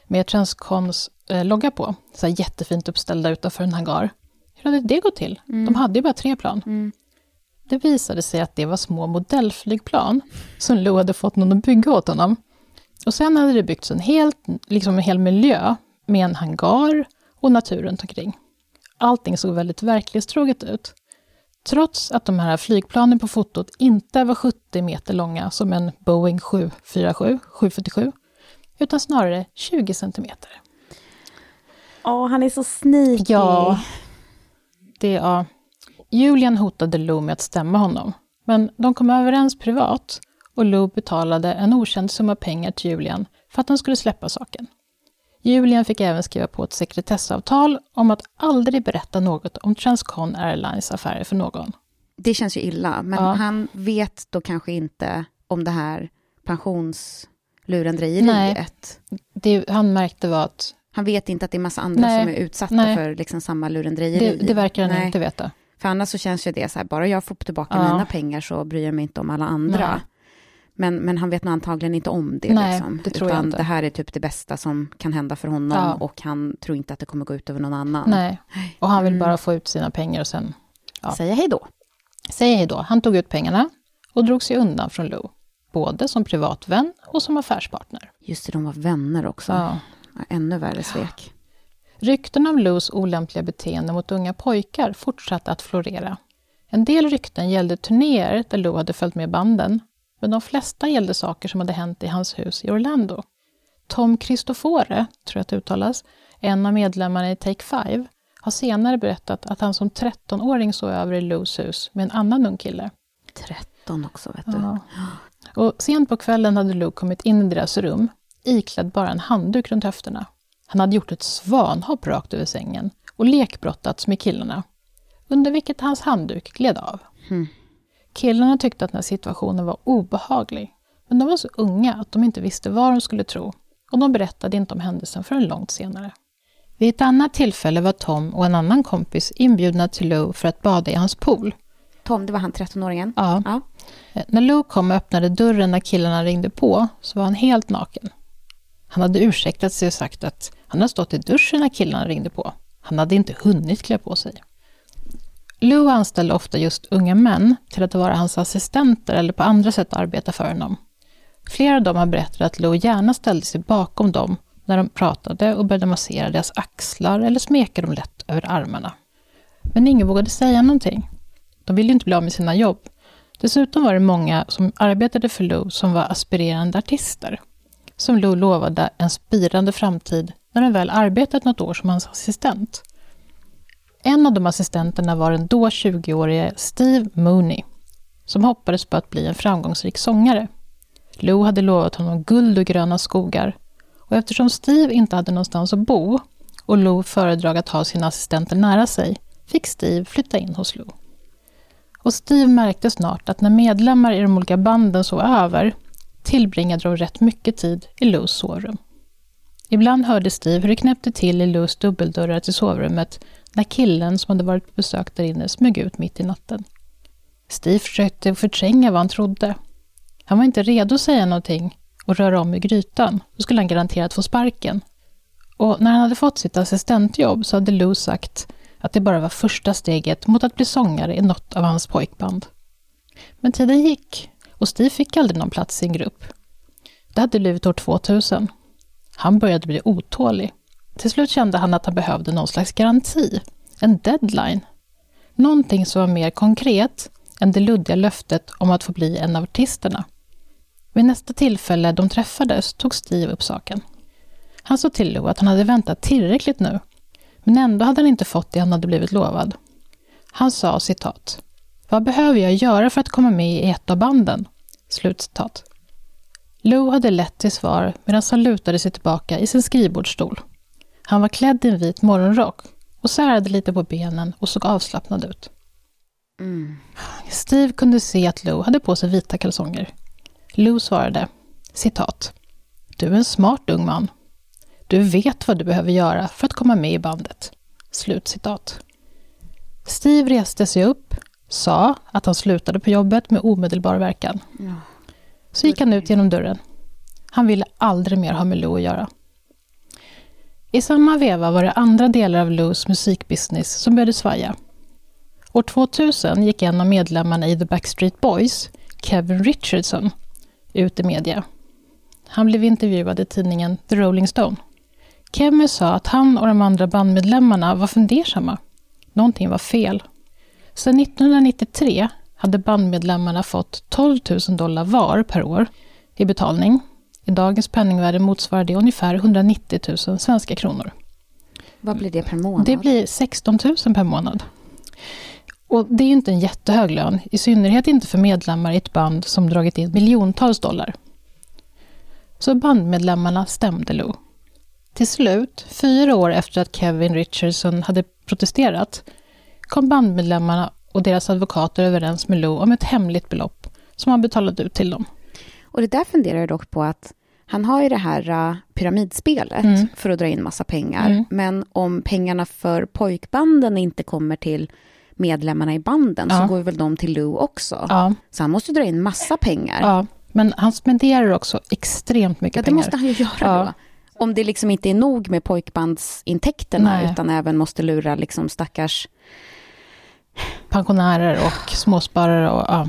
med Transcons eh, logga på, så här jättefint uppställda utanför en hangar. Hur hade det gått till? Mm. De hade ju bara tre plan. Mm. Det visade sig att det var små modellflygplan som Lou hade fått någon att bygga åt honom. Och sen hade det byggts en, helt, liksom en hel miljö med en hangar och natur runt omkring. Allting såg väldigt verklighetstroget ut. Trots att de här flygplanen på fotot inte var 70 meter långa som en Boeing 747, 747, utan snarare 20 centimeter. Åh, han är så sneaky. Ja. Det, ja. Julian hotade Lou med att stämma honom. Men de kom överens privat och Lou betalade en okänd summa pengar till Julian för att han skulle släppa saken. Julian fick även skriva på ett sekretessavtal om att aldrig berätta något om Transcon Airlines affärer för någon. Det känns ju illa, men Ja. han vet då kanske inte om det här pensionslurendrejeriet. Det han märkte var att Han vet inte att det är massa andra Nej, som är utsatta nej. för liksom samma lurendrejeri. det, det verkar han Nej. inte veta. För annars så känns ju det så här, bara jag får tillbaka Ja. mina pengar så bryr jag mig inte om alla andra. Men, men han vet nog antagligen inte om det. Nej, liksom. det tror jag Utan inte. det här är typ det bästa som kan hända för honom Ja. och han tror inte att det kommer gå ut över någon annan. Nej. Och han vill Mm. bara få ut sina pengar och sen Ja. Säga hej då. Säg hej då. Han tog ut pengarna och drog sig undan från Lou. Både som privatvän och som affärspartner. Just det, de var vänner också. Ja, ännu värre svek. Rykten om Lous olämpliga beteende mot unga pojkar fortsatte att florera. En del rykten gällde turnéer där Lou hade följt med banden, men de flesta gällde saker som hade hänt i hans hus i Orlando. Tom Cristofore, tror jag att det uttalas, en av medlemmarna i Take Five, har senare berättat att han som 13-åring sov över i Lous hus med en annan ung kille. 13 också, vet du. Ja. Och sent på kvällen hade Luke kommit in i deras rum, iklädd bara en handduk runt höfterna. Han hade gjort ett svanhopp rakt över sängen och lekbrottats med killarna, under vilket hans handduk gled av. Hmm. Killarna tyckte att den här situationen var obehaglig, men de var så unga att de inte visste vad de skulle tro och de berättade inte om händelsen förrän långt senare. Vid ett annat tillfälle var Tom och en annan kompis inbjudna till Lou för att bada i hans pool. Tom, det var han 13-åringen? Ja. Ja. Eh, När Lou kom och öppnade dörren när killarna ringde på så var han helt naken. Han hade ursäktat sig och sagt att han hade stått i duschen när killarna ringde på. Han hade inte hunnit klä på sig. Lou anställde ofta just unga män till att vara hans assistenter eller på andra sätt arbeta för honom. Flera av dem har berättat att Lou gärna ställde sig bakom dem när de pratade och började massera deras axlar eller smeka dem lätt över armarna. Men ingen vågade säga någonting. De ville ju inte bli av med sina jobb. Dessutom var det många som arbetade för Lou som var aspirerande artister. Som Lou lovade en spirande framtid när han väl arbetat något år som hans assistent. En av de assistenterna var den då 20-årige Steve Mooney, som hoppades på att bli en framgångsrik sångare. Lou hade lovat honom guld och gröna skogar och eftersom Steve inte hade någonstans att bo och Lou föredrog att ha sina assistenter nära sig fick Steve flytta in hos Lou. Och Steve märkte snart att när medlemmar i de olika banden sov över tillbringade de rätt mycket tid i Lous sovrum. Ibland hörde Steve hur det knäppte till i Lous dubbeldörrar till sovrummet när killen som hade varit på besök där inne smög ut mitt i natten. Steve försökte förtränga vad han trodde. Han var inte redo att säga någonting och röra om i grytan. Då skulle han garanterat få sparken. Och när han hade fått sitt assistentjobb så hade Lou sagt att det bara var första steget mot att bli sångare i något av hans pojkband. Men tiden gick och Steve fick aldrig någon plats i en grupp. Det hade blivit år 2000. Han började bli otålig. Till slut kände han att han behövde någon slags garanti, en deadline. Någonting som var mer konkret än det luddiga löftet om att få bli en av artisterna. Vid nästa tillfälle de träffades tog Steve upp saken. Han sa till Lou att han hade väntat tillräckligt nu, men ändå hade han inte fått det han hade blivit lovad. Han sa citat. Vad behöver jag göra för att komma med i ett av banden? Slutcitat. Lou hade lätt till svar medan han lutade sig tillbaka i sin skrivbordsstol. Han var klädd i en vit morgonrock och särade lite på benen och såg avslappnad ut. Mm. Steve kunde se att Lou hade på sig vita kalsonger. Lou svarade, citat. Du är en smart ung man. Du vet vad du behöver göra för att komma med i bandet. Slutcitat. Steve reste sig upp, sa att han slutade på jobbet med omedelbar verkan. Ja. Så gick han ut genom dörren. Han ville aldrig mer ha med Lou att göra. I samma veva var det andra delar av Lous musikbusiness som började svaja. År 2000 gick en av medlemmarna i The Backstreet Boys, Kevin Richardson, ut i media. Han blev intervjuad i tidningen The Rolling Stone. Kevin sa att han och de andra bandmedlemmarna var fundersamma. Någonting var fel. Sedan 1993 hade bandmedlemmarna fått 12 000 dollar var per år i betalning. I dagens penningvärde motsvarar det ungefär 190 000 svenska kronor. Vad blir det per månad? Det blir 16 000 per månad. Och det är ju inte en jättehög lön, i synnerhet inte för medlemmar i ett band som dragit in miljontals dollar. Så bandmedlemmarna stämde Lou. Till slut, fyra år efter att Kevin Richardson hade protesterat, kom bandmedlemmarna och deras advokater överens med Lou om ett hemligt belopp som han betalade ut till dem. Och det där funderar jag dock på att han har ju det här uh, pyramidspelet Mm. för att dra in massa pengar. Mm. Men om pengarna för pojkbanden inte kommer till medlemmarna i banden Ja. så går väl de till Lou också. Ja, Så han måste dra in massa pengar. ja, men han spenderar också extremt mycket Ja, det pengar. måste han ju göra då. Om det liksom inte är nog med pojkbandsintäkterna Nej. utan även måste lura liksom stackars... pensionärer och småsparare. Och, ja.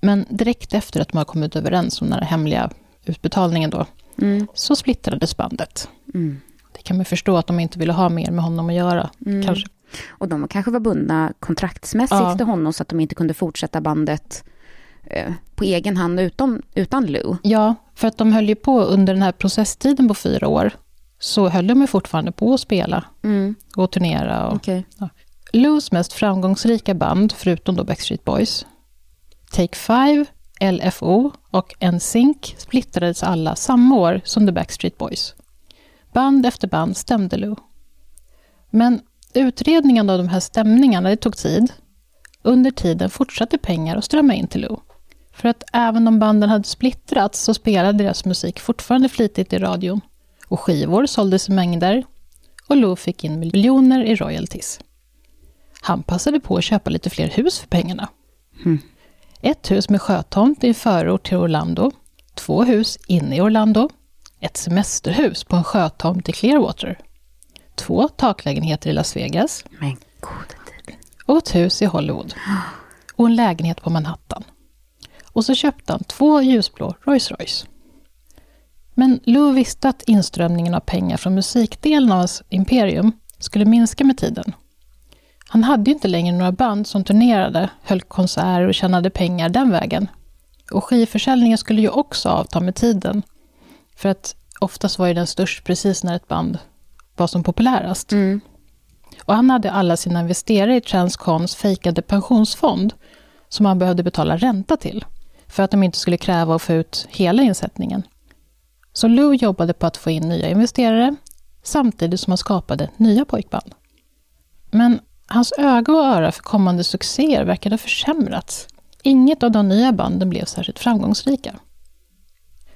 Men direkt efter att de har kommit överens om den här hemliga utbetalningen då, Mm. så splittrades bandet. Mm. Det kan man förstå att de inte ville ha mer med honom att göra. Mm. Kanske. Och de kanske var bundna kontraktsmässigt Ja. till honom så att de inte kunde fortsätta bandet eh, på egen hand utom, utan Lou. Ja, för att de höll ju på under den här processtiden på fyra år, så höll de ju fortfarande på att spela Mm. och turnera. Och, Okej. Lou's mest framgångsrika band, förutom då Backstreet Boys, Take Five, LFO och NSYNC splittrades alla samma år som The Backstreet Boys. Band efter band stämde Lou. Men utredningen av de här stämningarna, det tog tid. Under tiden fortsatte pengar att strömma in till Lou. För att även om banden hade splittrats så spelade deras musik fortfarande flitigt i radion. Och skivor såldes i mängder. Och Lou fick in miljoner i royalties. Han passade på att köpa lite fler hus för pengarna. Mm. Ett hus med sjötomt i en förort till Orlando. Två hus inne i Orlando. Ett semesterhus på en sjötomt i Clearwater. Två taklägenheter i Las Vegas. Men gode tid. Och ett hus i Hollywood. Och en lägenhet på Manhattan. Och så köpte han två ljusblå Rolls Royce. Men Lou visste att inströmningen av pengar från musikdelen av hans imperium skulle minska med tiden. Han hade ju inte längre några band som turnerade, höll konserter och tjänade pengar den vägen. Och skivförsäljningen skulle ju också avta med tiden. För att oftast var ju den störst precis när ett band var som populärast. Mm. Och han hade alla sina investerare i Transcons fejkade pensionsfond som han behövde betala ränta till för att de inte skulle kräva att få ut hela insättningen. Så Lou jobbade på att få in nya investerare samtidigt som han skapade nya pojkband. Men hans öga och öra för kommande succéer verkade ha försämrats. Inget av de nya banden blev särskilt framgångsrika.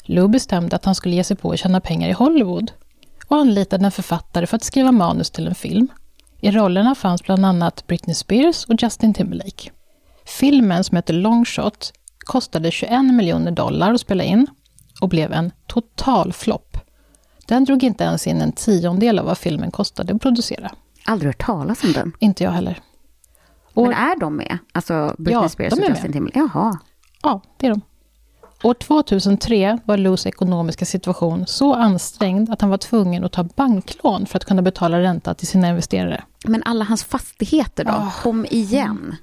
Lou bestämde att han skulle ge sig på att tjäna pengar i Hollywood och anlitade en författare för att skriva manus till en film. I rollerna fanns bland annat Britney Spears och Justin Timberlake. Filmen, som heter Long Shot, kostade 21 miljoner dollar att spela in och blev en total flopp. Den drog inte ens in en tiondel av vad filmen kostade att producera. Aldrig hört talas om den. Inte jag heller. Och, Men är de med? Alltså Britney Ja, Spears och Justin med. Timberlake? Jaha. Ja, det är de. År 2003 var Lous ekonomiska situation så ansträngd att han var tvungen att ta banklån för att kunna betala ränta till sina investerare. Men alla hans fastigheter då? Ah. Kom igen.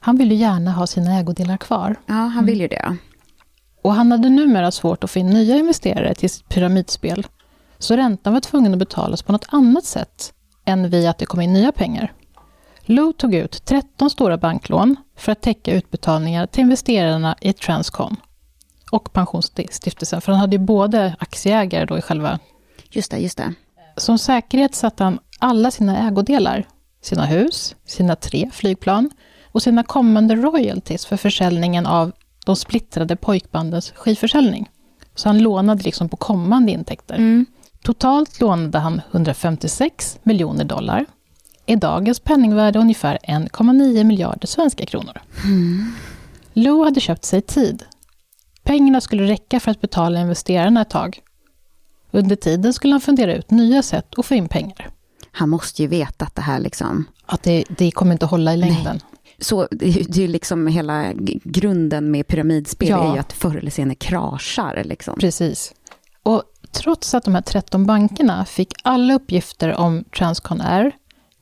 Han ville gärna ha sina ägodelar kvar. Ja, han vill ju det. Och han hade numera svårt att få in nya investerare till sitt pyramidspel. Så räntan var tvungen att betalas på något annat sätt än via att det kom in nya pengar. Lou tog ut 13 stora banklån för att täcka utbetalningar till investerarna i Transcon och pensionsstiftelsen, för han hade ju både aktieägare då i själva... Just det, just det. Som säkerhet satte han alla sina ägodelar, sina hus, sina tre flygplan och sina kommande royalties för försäljningen av de splittrade pojkbandens skivförsäljning. Så han lånade liksom på kommande intäkter. Mm. Totalt lånade han 156 miljoner dollar. I dagens penningvärde ungefär 1,9 miljarder svenska kronor. Lou hade köpt sig tid. Pengarna skulle räcka för att betala investerarna ett tag. Under tiden skulle han fundera ut nya sätt att få in pengar. Han måste ju veta att det här liksom... Att det, det kommer inte hålla i längden. Så det är liksom hela grunden med pyramidspel Ja. är ju att förr eller senare kraschar liksom. Precis. Och trots att de här 13 bankerna fick alla uppgifter om Transcon Air,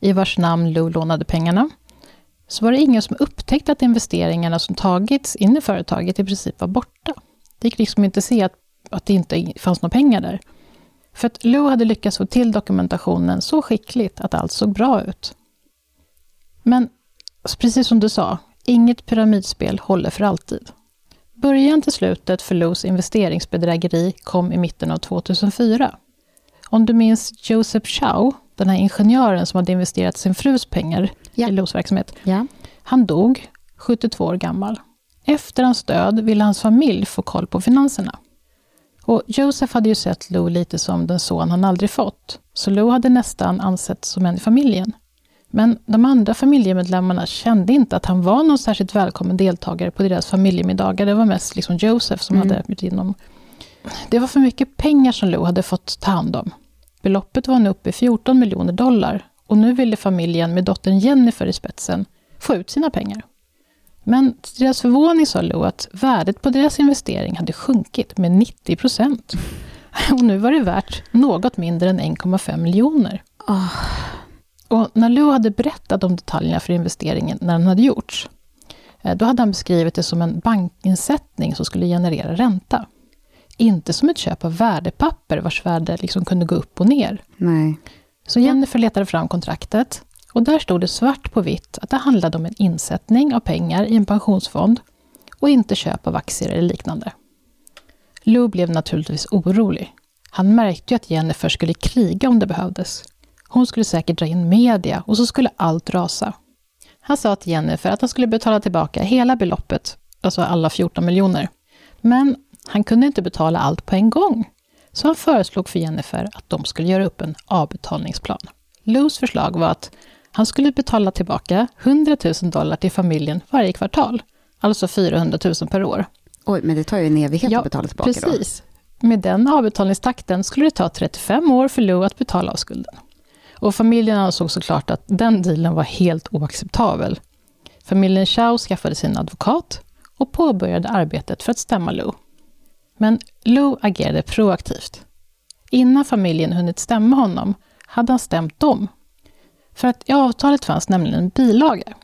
i vars namn Lou lånade pengarna, så var det ingen som upptäckte att investeringarna som tagits in i företaget i princip var borta. Det gick liksom inte att se att, att det inte fanns några pengar där. För att Lou hade lyckats få till dokumentationen så skickligt att allt såg bra ut. Men precis som du sa, inget pyramidspel håller för alltid. Början till slutet för Lous investeringsbedrägeri kom i mitten av 2004. Om du minns Joseph Chow, den här ingenjören som hade investerat sin frus pengar Ja. i Lous verksamhet. Ja. Han dog 72 år gammal. Efter hans död ville hans familj få koll på finanserna. Och Joseph hade ju sett Lou lite som den son han aldrig fått, så Lou hade nästan ansetts som en i familjen. Men de andra familjemedlemmarna kände inte att han var någon särskilt välkommen deltagare på deras familjemiddagar. Det var mest liksom Joseph som Mm. hade bjudit in dem. Det var för mycket pengar som Lou hade fått ta hand om. Beloppet var nu uppe i 14 miljoner dollar och nu ville familjen med dottern Jennifer i spetsen få ut sina pengar. Men till deras förvåning sa Lou att värdet på deras investering hade sjunkit med 90 procent. <laughs> Och nu var det värt något mindre än 1,5 miljoner. Ah. Och när Lou hade berättat om detaljerna för investeringen när den hade gjorts, eh, då hade han beskrivit det som en bankinsättning som skulle generera ränta. Inte som ett köp av värdepapper vars värde liksom kunde gå upp och ner. Nej. Så Jennifer letade fram kontraktet och där stod det svart på vitt att det handlade om en insättning av pengar i en pensionsfond och inte köp av aktier eller liknande. Lou blev naturligtvis orolig. Han märkte ju att Jennifer skulle kriga om det behövdes. Hon skulle säkert dra in media och så skulle allt rasa. Han sa till Jennifer att han skulle betala tillbaka hela beloppet, alltså alla 14 miljoner. Men han kunde inte betala allt på en gång. Så han föreslog för Jennifer att de skulle göra upp en avbetalningsplan. Lous förslag var att han skulle betala tillbaka 100 000 dollar till familjen varje kvartal, alltså 400 000 per år. Oj, men det tar ju en evighet att betala tillbaka då. precis. Med den avbetalningstakten skulle det ta 35 år för Lou att betala av skulden. Och familjen ansåg såklart att den dealen var helt oacceptabel. Familjen Chow skaffade sin advokat och påbörjade arbetet för att stämma Lou. Men Lou agerade proaktivt. Innan familjen hunnit stämma honom hade han stämt dem. För att i avtalet fanns nämligen en bilaga.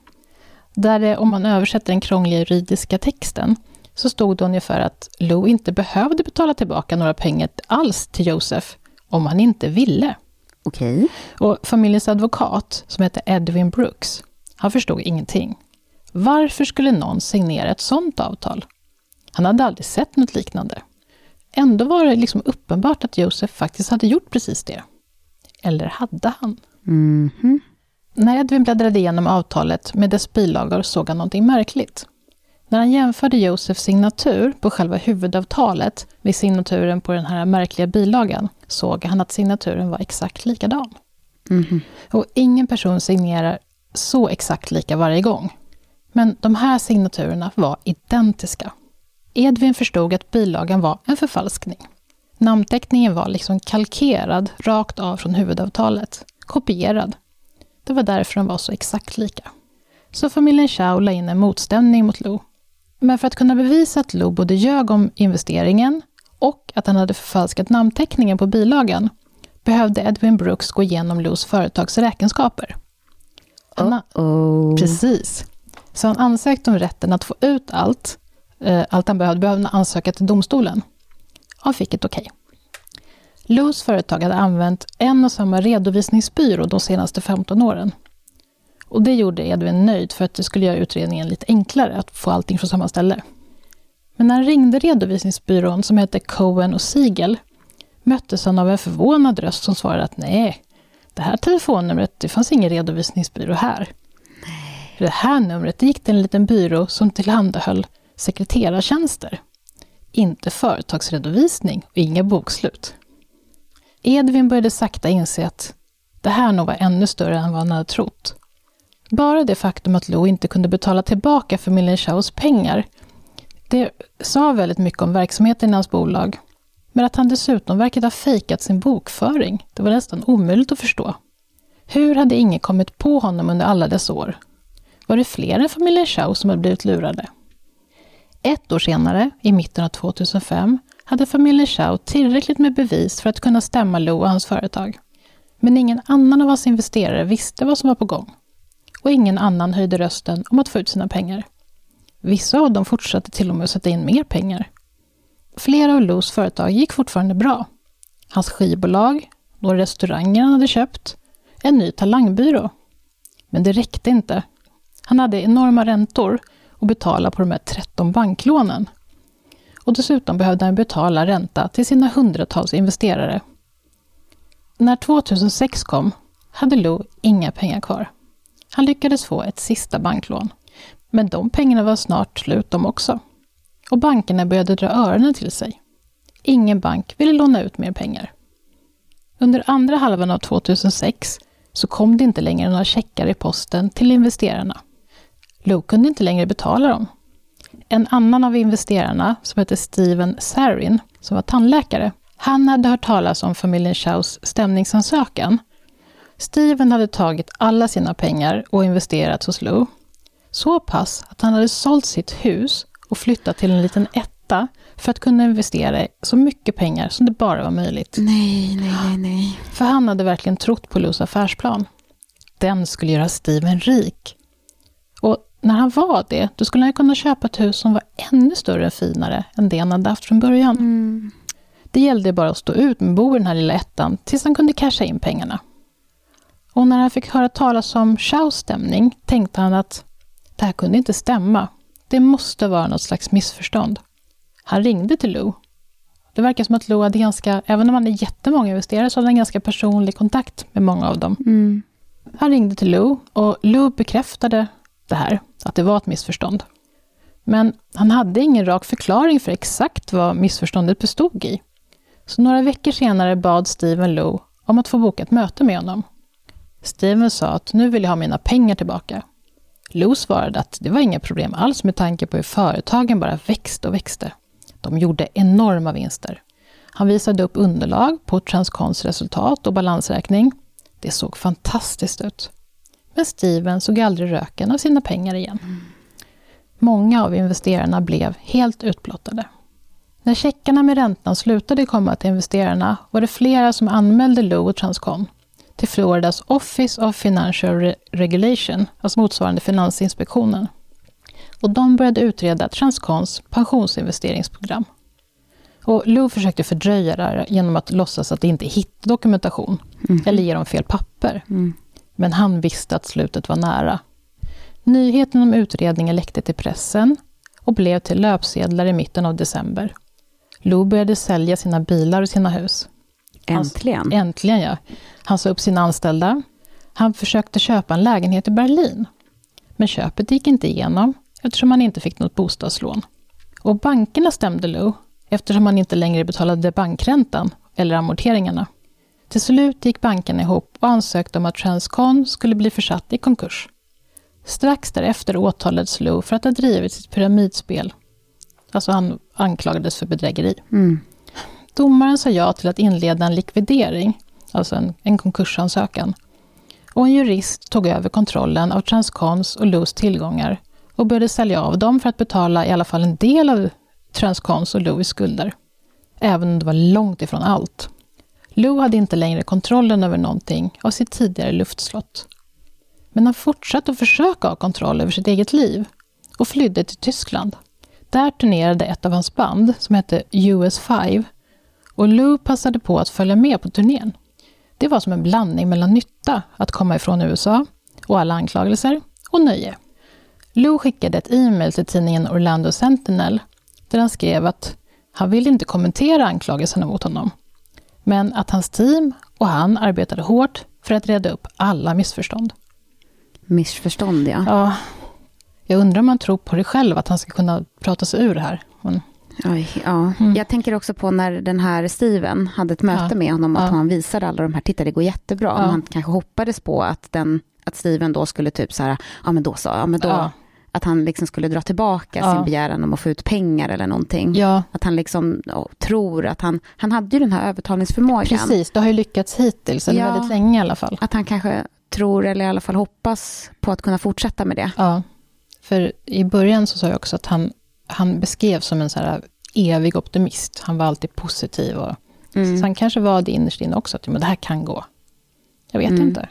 Där det, om man översätter den krångliga juridiska texten, så stod det ungefär att Lou inte behövde betala tillbaka några pengar alls till Josef om han inte ville. Okej. Och familjens advokat, som hette Edwin Brooks, han förstod ingenting. Varför skulle någon signera ett sånt avtal? Han hade aldrig sett något liknande. Ändå var det liksom uppenbart att Joseph faktiskt hade gjort precis det. Eller hade han? Mhm. När Edwin bläddrade igenom avtalet med dess bilagor såg han någonting märkligt. När han jämförde Josefs signatur på själva huvudavtalet med signaturen på den här märkliga bilagan såg han att signaturen var exakt likadan. Mhm. Och ingen person signerar så exakt lika varje gång. Men de här signaturerna var identiska. Edvin förstod att bilagan var en förfalskning. Namnteckningen var liksom kalkerad rakt av från huvudavtalet. Kopierad. Det var därför de var så exakt lika. Så familjen Chow la in en motstämning mot Lou. Men för att kunna bevisa att Lou både ljög om investeringen och att han hade förfalskat namnteckningen på bilagan behövde Edwin Brooks gå igenom Lous företags räkenskaper. Han, Oh. Precis. Så han ansökte om rätten att få ut allt, eh, allt han behövde, behövde ansöka till domstolen. Han fick ett okej. Lous företag hade använt en och samma redovisningsbyrå de senaste 15 åren. Och det gjorde Edvin nöjd för att det skulle göra utredningen lite enklare att få allting från samma ställe. Men när han ringde redovisningsbyrån som hette Cohen och Siegel möttes han av en förvånad röst som svarade att nej, det här telefonnumret, det fanns ingen redovisningsbyrå här. För det här numret det gick till en liten byrå som tillhandahöll sekreterartjänster. Inte företagsredovisning och inga bokslut. Edvin började sakta inse att det här nog var ännu större än vad han hade trott. Bara det faktum att Lou inte kunde betala tillbaka familjen Chaos pengar, det sa väldigt mycket om verksamheten i hans bolag. Men att han dessutom verkade ha fejkat sin bokföring, det var nästan omöjligt att förstå. Hur hade ingen kommit på honom under alla dessa år? Var det fler än familjen Chow som hade blivit lurade? Ett år senare, i mitten av 2005, hade familjen Chow tillräckligt med bevis för att kunna stämma Lou och hans företag. Men ingen annan av hans investerare visste vad som var på gång. Och ingen annan höjde rösten om att få ut sina pengar. Vissa av dem fortsatte till och med att sätta in mer pengar. Flera av Lous företag gick fortfarande bra. hans skivbolag, några restauranger han hade köpt, en ny talangbyrå. Men det räckte inte. Han hade enorma räntor att betala på de här 13 banklånen. Och dessutom behövde han betala ränta till sina hundratals investerare. När 2006 kom hade Lou inga pengar kvar. Han lyckades få ett sista banklån. Men de pengarna var snart slut de också. Och bankerna började dra öronen till sig. Ingen bank ville låna ut mer pengar. Under andra halvan av 2006 så kom det inte längre några checkar i posten till investerarna. Lou kunde inte längre betala dem. En annan av investerarna, som hette Steven Sarin, som var tandläkare, han hade hört talas om familjen Chaus stämningsansökan. Steven hade tagit alla sina pengar och investerat hos Lou. Så pass att han hade sålt sitt hus och flyttat till en liten etta för att kunna investera så mycket pengar som det bara var möjligt. Nej, nej, nej, nej. För han hade verkligen trott på Lous affärsplan. Den skulle göra Steven rik. Och när han var det, då skulle han kunna köpa ett hus som var ännu större och finare än det han hade haft från början. Mm. Det gällde bara att stå ut med att bo i den här lilla ettan tills han kunde casha in pengarna. Och när han fick höra talas om Chows stämning tänkte han att det här kunde inte stämma. Det måste vara något slags missförstånd. Han ringde till Lou. Det verkar som att Lou hade ganska, även om han hade jättemånga investerare, så hade han ganska personlig kontakt med många av dem. Mm. Han ringde till Lou och Lou bekräftade det här, att det var ett missförstånd. Men han hade ingen rak förklaring för exakt vad missförståndet bestod i. Så några veckor senare bad Steven Lou om att få boka ett möte med honom. Steven sa att nu vill jag ha mina pengar tillbaka. Lou svarade att det var inga problem alls med tanke på hur företagen bara växte och växte. De gjorde enorma vinster. Han visade upp underlag på Transcons resultat och balansräkning. Det såg fantastiskt ut. Men Steven såg aldrig röken av sina pengar igen. Många av investerarna blev helt utblottade. När checkarna med räntan slutade komma till investerarna var det flera som anmälde Lou och Transcon till Floridas Office of Financial Re Regulation, alltså motsvarande Finansinspektionen. Och de började utreda Transcons pensionsinvesteringsprogram. Och Lou försökte fördröja det här genom att låtsas att det inte hittade dokumentation, Mm. eller ge dem fel papper. Mm. Men han visste att slutet var nära. Nyheten om utredningen läckte till pressen och blev till löpsedlar i mitten av december. Lou började sälja sina bilar och sina hus. Äntligen. Äntligen ja. Han sa upp sina anställda. Han försökte köpa en lägenhet i Berlin. Men köpet gick inte igenom eftersom han inte fick något bostadslån. Och bankerna stämde Lou eftersom han inte längre betalade bankräntan eller amorteringarna. Till slut gick bankerna ihop och ansökte om att Transcon skulle bli försatt i konkurs. Strax därefter åtalades Lou för att ha drivit sitt pyramidspel. Alltså han anklagades för bedrägeri. Mm. Domaren sa ja till att inleda en likvidering, alltså en, en konkursansökan. Och en jurist tog över kontrollen av Transcons och Lous tillgångar och började sälja av dem för att betala i alla fall en del av Transcons och Louis skulder. Även om det var långt ifrån allt. Lou hade inte längre kontrollen över någonting av sitt tidigare luftslott. Men han fortsatte att försöka ha kontroll över sitt eget liv och flydde till Tyskland. Där turnerade ett av hans band, som hette US5, och Lou passade på att följa med på turnén. Det var som en blandning mellan nytta, att komma ifrån USA, och alla anklagelser, och nöje. Lou skickade ett e-mail till tidningen Orlando Sentinel, där han skrev att han ville inte kommentera anklagelserna mot honom, men att hans team och han arbetade hårt för att reda upp alla missförstånd. Missförstånd, ja. Ja, jag undrar om han tror på det själv, att han ska kunna prata sig ur det här. Men, Oj, ja. Mm. Jag tänker också på när den här Steven hade ett möte Ja. med honom, att Ja. han visade alla de här, titta det går jättebra. Ja. Han kanske hoppades på att, den, att Steven då skulle typ så här, ja men då så, ja men då, att han liksom skulle dra tillbaka sin begäran om att få ut pengar eller någonting. Att han liksom ja, tror att han, han hade ju den här övertalningsförmågan. precis. Det har ju lyckats hittills, eller väldigt länge i alla fall. Att han kanske tror, eller i alla fall hoppas på att kunna fortsätta med det. Ja, för i början så sa jag också att han, han beskrevs som en så här evig optimist. Han var alltid positiv. Och, Mm. Så han kanske var det innerst inne också, att men det här kan gå. Jag vet Mm. inte.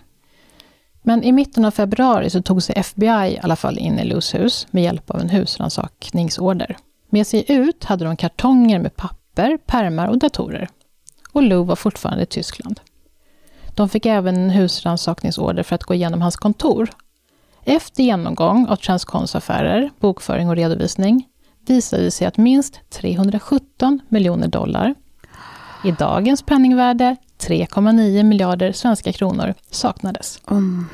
Men i mitten av februari så tog sig FBI i alla fall in i Lous hus med hjälp av en husrannsakningsorder. Med sig ut hade de kartonger med papper, pärmar och datorer. och Lou var fortfarande i Tyskland. De fick även en husrannsakningsorder för att gå igenom hans kontor. Efter genomgång av Transcons affärer, bokföring och redovisning visade det sig att minst 317 miljoner dollar, i dagens penningvärde 3,9 miljarder svenska kronor, saknades. Mm.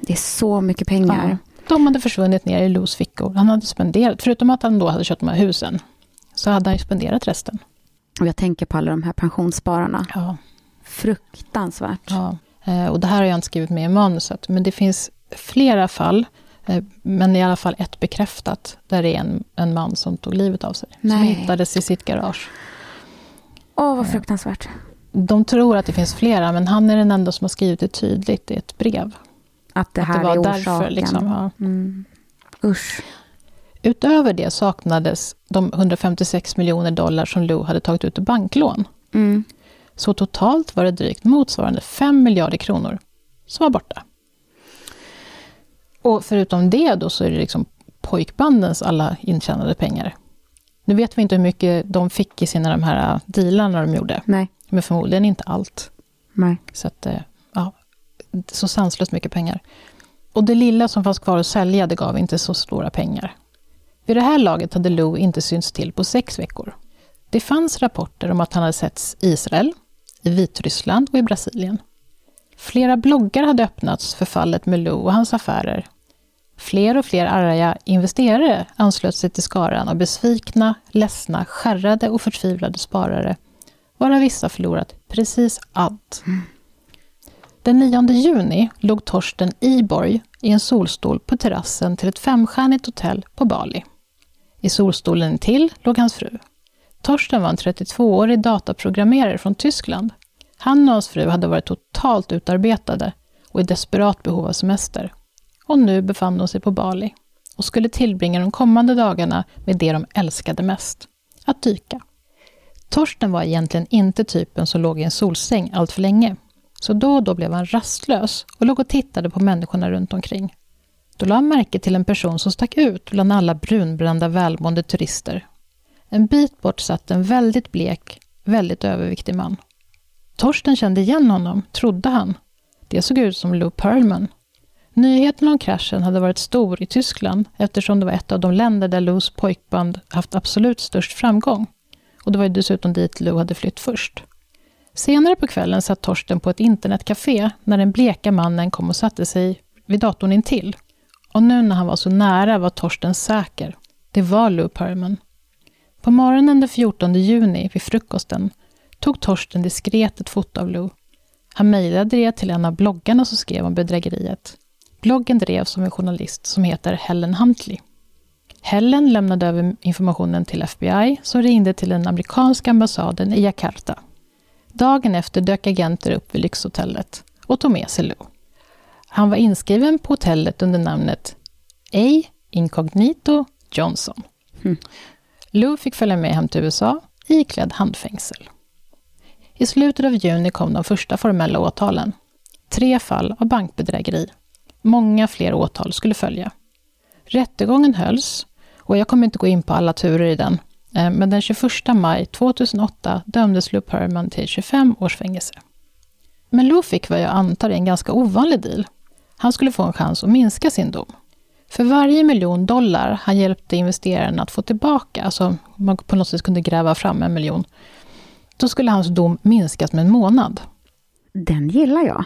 Det är så mycket pengar. Ja. De hade försvunnit ner i Lous fickor. Han hade spenderat, förutom att han då hade köpt de här husen, så hade han ju spenderat resten. Och jag tänker på alla de här pensionsspararna. Ja. Fruktansvärt. Ja. Eh, och det här har jag inte skrivit med i manuset, men det finns flera fall, men i alla fall ett bekräftat, där det är en, en man som tog livet av sig. Nej. Som hittades i sitt garage. Åh, vad fruktansvärt. De tror att det finns flera, men han är den enda som har skrivit det tydligt i ett brev. Att det här att det var är orsaken. Därför, liksom, ja. mm. Usch. Utöver det saknades de 156 miljoner dollar som Lou hade tagit ut i banklån. Mm. Så totalt var det drygt motsvarande 5 miljarder kronor som var borta. Och förutom det då så är det liksom pojkbandens alla intjänade pengar. Nu vet vi inte hur mycket de fick i sina de här dealarna de gjorde. Nej. Men förmodligen inte allt. Nej. Så att, eh, ja, så sanslöst mycket pengar. Och det lilla som fanns kvar att sälja, det gav inte så stora pengar. Vid det här laget hade Lou inte synts till på sex veckor. Det fanns rapporter om att han hade setts i Israel, i Vitryssland och i Brasilien. Flera bloggar hade öppnats för fallet med Lou och hans affärer. Fler och fler arga investerare anslöt sig till skaran av besvikna, ledsna, skärrade och förtvivlade sparare, varav vissa förlorat precis allt. Den 9 juni låg Torsten Iborg i en solstol på terrassen till ett femstjärnigt hotell på Bali. I solstolen till låg hans fru. Torsten var en 32-årig dataprogrammerare från Tyskland. Han och hans fru hade varit totalt utarbetade och i desperat behov av semester. Och nu befann de sig på Bali och skulle tillbringa de kommande dagarna med det de älskade mest, att dyka. Torsten var egentligen inte typen som låg i en solsäng allt för länge. Så då och då blev han rastlös och låg och tittade på människorna runt omkring. Då lade han märke till en person som stack ut bland alla brunbrända välmående turister. En bit bort satt en väldigt blek, väldigt överviktig man. Torsten kände igen honom, trodde han. Det såg ut som Lou Pearlman. Nyheten om kraschen hade varit stor i Tyskland eftersom det var ett av de länder där Lous pojkband haft absolut störst framgång. Och det var ju dessutom dit Lou hade flytt först. Senare på kvällen satt Torsten på ett internetcafé när den bleka mannen kom och satte sig vid datorn intill. Och nu när han var så nära var Torsten säker. Det var Lou Perman. På morgonen den 14 juni, vid frukosten, tog Torsten diskret ett foto av Lou. Han mejlade det till en av bloggarna som skrev om bedrägeriet. Bloggen drevs av en journalist som heter Helen Huntley. Helen lämnade över informationen till FBI som ringde till den amerikanska ambassaden i Jakarta. Dagen efter dök agenter upp vid lyxhotellet och tog med sig Lou. Han var inskriven på hotellet under namnet A. Incognito Johnson. Mm. Lou fick följa med hem till USA iklädd handfängsel. I slutet av juni kom de första formella åtalen. Tre fall av bankbedrägeri. Många fler åtal skulle följa. Rättegången hölls, och jag kommer inte gå in på alla turer i den, eh, men den 21 maj 2008 dömdes Lou Perman till 25 års fängelse. Men Lou fick vad jag antar är en ganska ovanlig deal. Han skulle få en chans att minska sin dom. För varje miljon dollar han hjälpte investeraren att få tillbaka, alltså man på något sätt kunde gräva fram en miljon, då skulle hans dom minskas med en månad. Den gillar jag.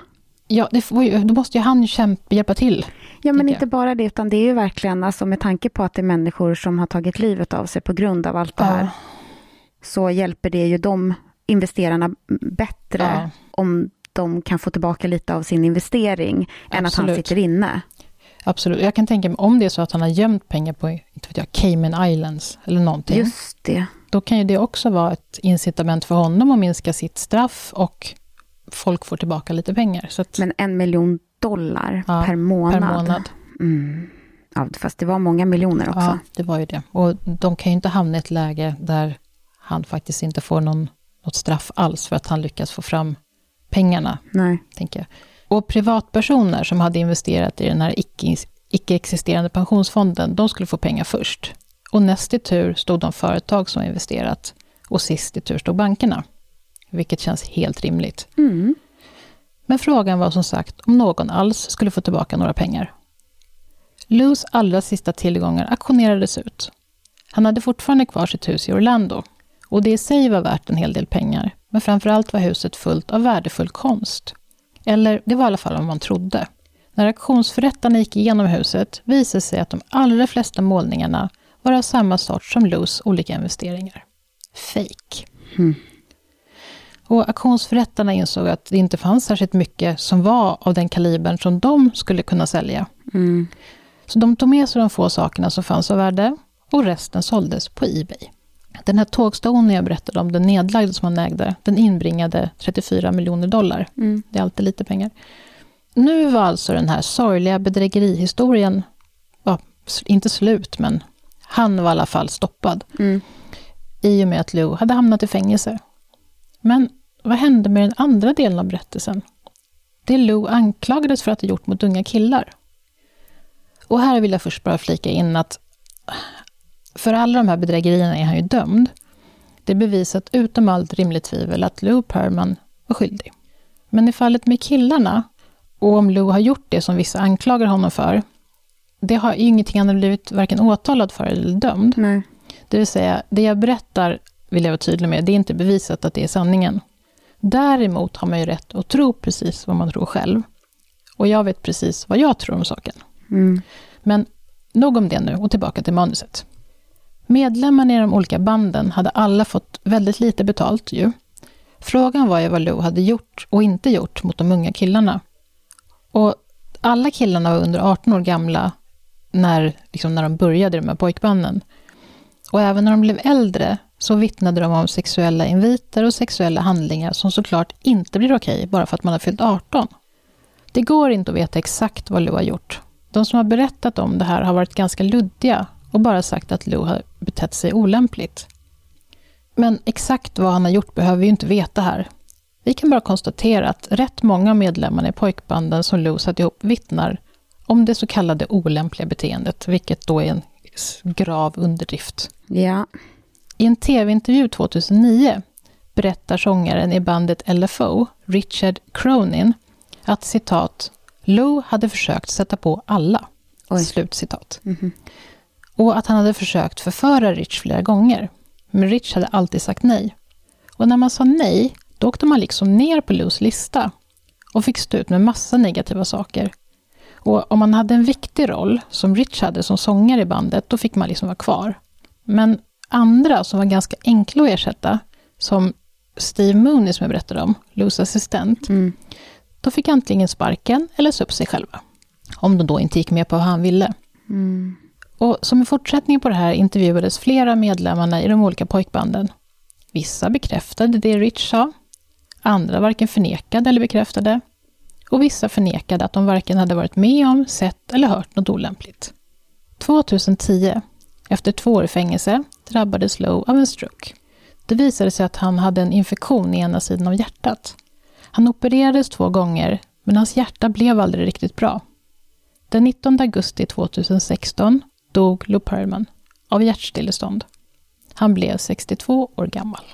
Ja, det får ju, då måste ju han kämpa, hjälpa till. Ja, men inte bara det, utan det är ju verkligen, alltså med tanke på att det är människor som har tagit livet av sig på grund av allt det här, så hjälper det ju de investerarna bättre ja. om de kan få tillbaka lite av sin investering, Absolut. än att han sitter inne. Absolut. Jag kan tänka mig om det är så att han har gömt pengar på inte vet jag, Cayman Islands eller någonting. Just det. Då kan ju det också vara ett incitament för honom att minska sitt straff och folk får tillbaka lite pengar. Att, Men en miljon dollar ja, per månad. Per månad. Mm. Ja, fast det var många miljoner också. Ja, det var ju det. Och de kan ju inte hamna i ett läge där han faktiskt inte får någon, något straff alls för att han lyckas få fram pengarna. Nej. Tänker jag. Och privatpersoner som hade investerat i den här icke, icke-existerande pensionsfonden, de skulle få pengar först. Och näst i tur stod de företag som investerat och sist i tur stod bankerna. vilket känns helt rimligt. Mm. Men frågan var som sagt om någon alls skulle få tillbaka några pengar. Lous allra sista tillgångar auktionerades ut. Han hade fortfarande kvar sitt hus i Orlando och det i sig var värt en hel del pengar, men framförallt var huset fullt av värdefull konst. Eller det var i alla fall vad man trodde. När auktionsförrättarna gick igenom huset visade sig att de allra flesta målningarna var av samma sort som Lous olika investeringar. Fake. Mm. Och auktionsförrättarna insåg att det inte fanns särskilt mycket som var av den kalibern som de skulle kunna sälja. Mm. Så de tog med sig de få sakerna som fanns av värde och resten såldes på Ebay. Den här tågstationen jag berättade om, den nedlagda som han ägde, den inbringade 34 miljoner dollar. Mm. Det är alltid lite pengar. Nu var alltså den här sorgliga bedrägerihistorien, ja, inte slut, men han var i alla fall stoppad Mm. i och med att Lou hade hamnat i fängelse. Men vad hände med den andra delen av berättelsen? Det Lou anklagades för att ha gjort mot unga killar. Och här vill jag först bara flika in att för alla de här bedrägerierna är han ju dömd. Det är bevisat utom allt rimligt tvivel att Lou Perman var skyldig. Men i fallet med killarna, och om Lou har gjort det som vissa anklagar honom för, det har ju ingenting har blivit varken åtalad för eller dömd. Nej. Det vill säga, det jag berättar, vill jag vara tydlig med, det är inte bevisat att det är sanningen. Däremot har man ju rätt att tro precis vad man tror själv. Och jag vet precis vad jag tror om saken. Mm. Men nog om det nu, och tillbaka till manuset. Medlemmarna i de olika banden hade alla fått väldigt lite betalt ju. Frågan var ju vad Lou hade gjort och inte gjort mot de unga killarna. Och alla killarna var under 18 år gamla när, liksom när de började i de här pojkbanden. Och även när de blev äldre så vittnade de om sexuella inviter och sexuella handlingar som såklart inte blir okej bara för att man har fyllt 18. Det går inte att veta exakt vad Lou har gjort. De som har berättat om det här har varit ganska luddiga och bara sagt att Lou har betett sig olämpligt. Men exakt vad han har gjort behöver vi ju inte veta här. Vi kan bara konstatera att rätt många av medlemmarna i pojkbanden som Lou satt ihop vittnar om det så kallade olämpliga beteendet, vilket då är en grav underdrift. Ja. I en tv-intervju 2009 berättar sångaren i bandet LFO, Richard Cronin, att citat, Lou hade försökt sätta på alla. Oj. Slutcitat. Mhm. Och att han hade försökt förföra Rich flera gånger. Men Rich hade alltid sagt nej. Och när man sa nej, då åkte man liksom ner på Lous lista och fick stå ut med massa negativa saker. Och om man hade en viktig roll, som Rich hade som sångare i bandet, då fick man liksom vara kvar. Men andra som var ganska enkla att ersätta, som Steve Mooney som jag berättade om, Lous assistent, Mm. då fick antingen sparken eller sa upp sig själva. Om de då inte gick med på vad han ville. Mm. Och som en fortsättning på det här intervjuades flera medlemmarna i de olika pojkbanden. Vissa bekräftade det Rich sa, andra varken förnekade eller bekräftade, och vissa förnekade att de varken hade varit med om, sett eller hört något olämpligt. 2010, efter två år i fängelse, drabbades Lowe av en stroke. Det visade sig att han hade en infektion i ena sidan av hjärtat. Han opererades två gånger, men hans hjärta blev aldrig riktigt bra. Den 19 augusti 2016 dog Lou Perlman av hjärtstillestånd. Han blev 62 år gammal.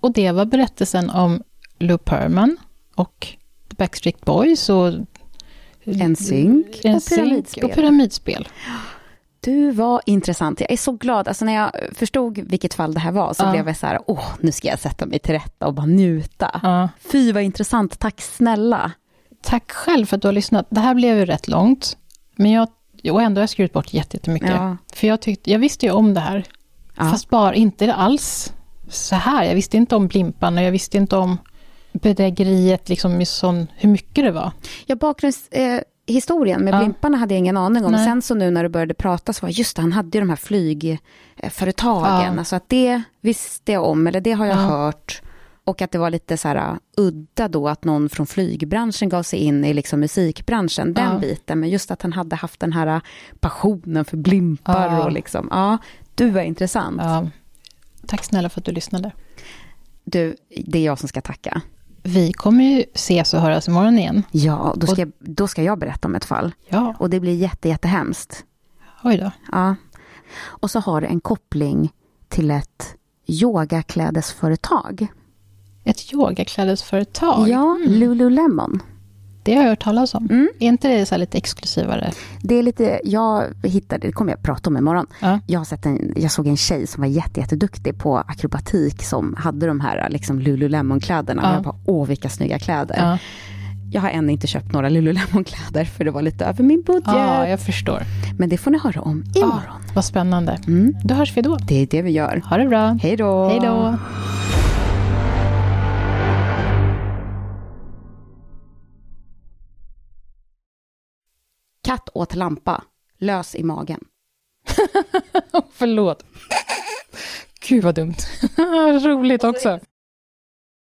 Och det var berättelsen om Lou Perlman och Backstreet Boys och NSYNC och pyramidspel. och pyramidspel. Du var intressant. Jag är så glad. Alltså när jag förstod vilket fall det här var så Ja. blev jag så här, åh, nu ska jag sätta mig till rätta och bara njuta. Ja. Fy vad intressant, tack snälla. Tack själv för att du har lyssnat. Det här blev ju rätt långt, men jag, och ändå har jag skrivit bort jätte- jättemycket. Ja. För jag, tyckte, jag visste ju om det här, Ja. fast bara inte alls så här. Jag visste inte om Blimpan och jag visste inte om bedrägeriet, liksom i sån, hur mycket det var. Ja, bakgrundshistorien eh, med Ja. blimparna hade jag ingen aning om. Nej. Sen så nu när du började prata så var just det, han hade ju de här flygföretagen. Ja. Alltså att det visste jag om, eller det har jag Ja. hört. Och att det var lite så här uh, udda då att någon från flygbranschen gav sig in i liksom musikbranschen, den Ja. biten. Men just att han hade haft den här uh, passionen för blimpar Ja. och liksom, ja, du var intressant. Ja. Tack snälla för att du lyssnade. Du, det är jag som ska tacka. Vi kommer ju ses och höras imorgon igen. Ja, då ska, jag, då ska jag berätta om ett fall. Ja, Och det blir jätte, jättehemskt. oj då. Ja. Och så har det en koppling till ett yogaklädesföretag. Ett yogaklädesföretag? Ja, Mm. Lululemon. Det har jag hört talas om. Mm. Är inte det så lite exklusivare? Det är lite, jag hittade, det kommer jag prata om imorgon. Ja. Jag, har sett en, jag såg en tjej som var jätte, jätteduktig på akrobatik som hade de här liksom Lululemon-kläderna. Ja. Jag bara, åh vilka snygga kläder. Ja. Jag har än inte köpt några Lululemon-kläder för det var lite över min budget. ja, jag förstår. Men det får ni höra om imorgon. Ja, vad spännande. Mm, Då hörs vi då. det är det vi gör. Ha det bra. Hej då! Hej då. Katt åt lampa, lös i magen. <laughs> Förlåt. Gud vad dumt. <laughs> Roligt också.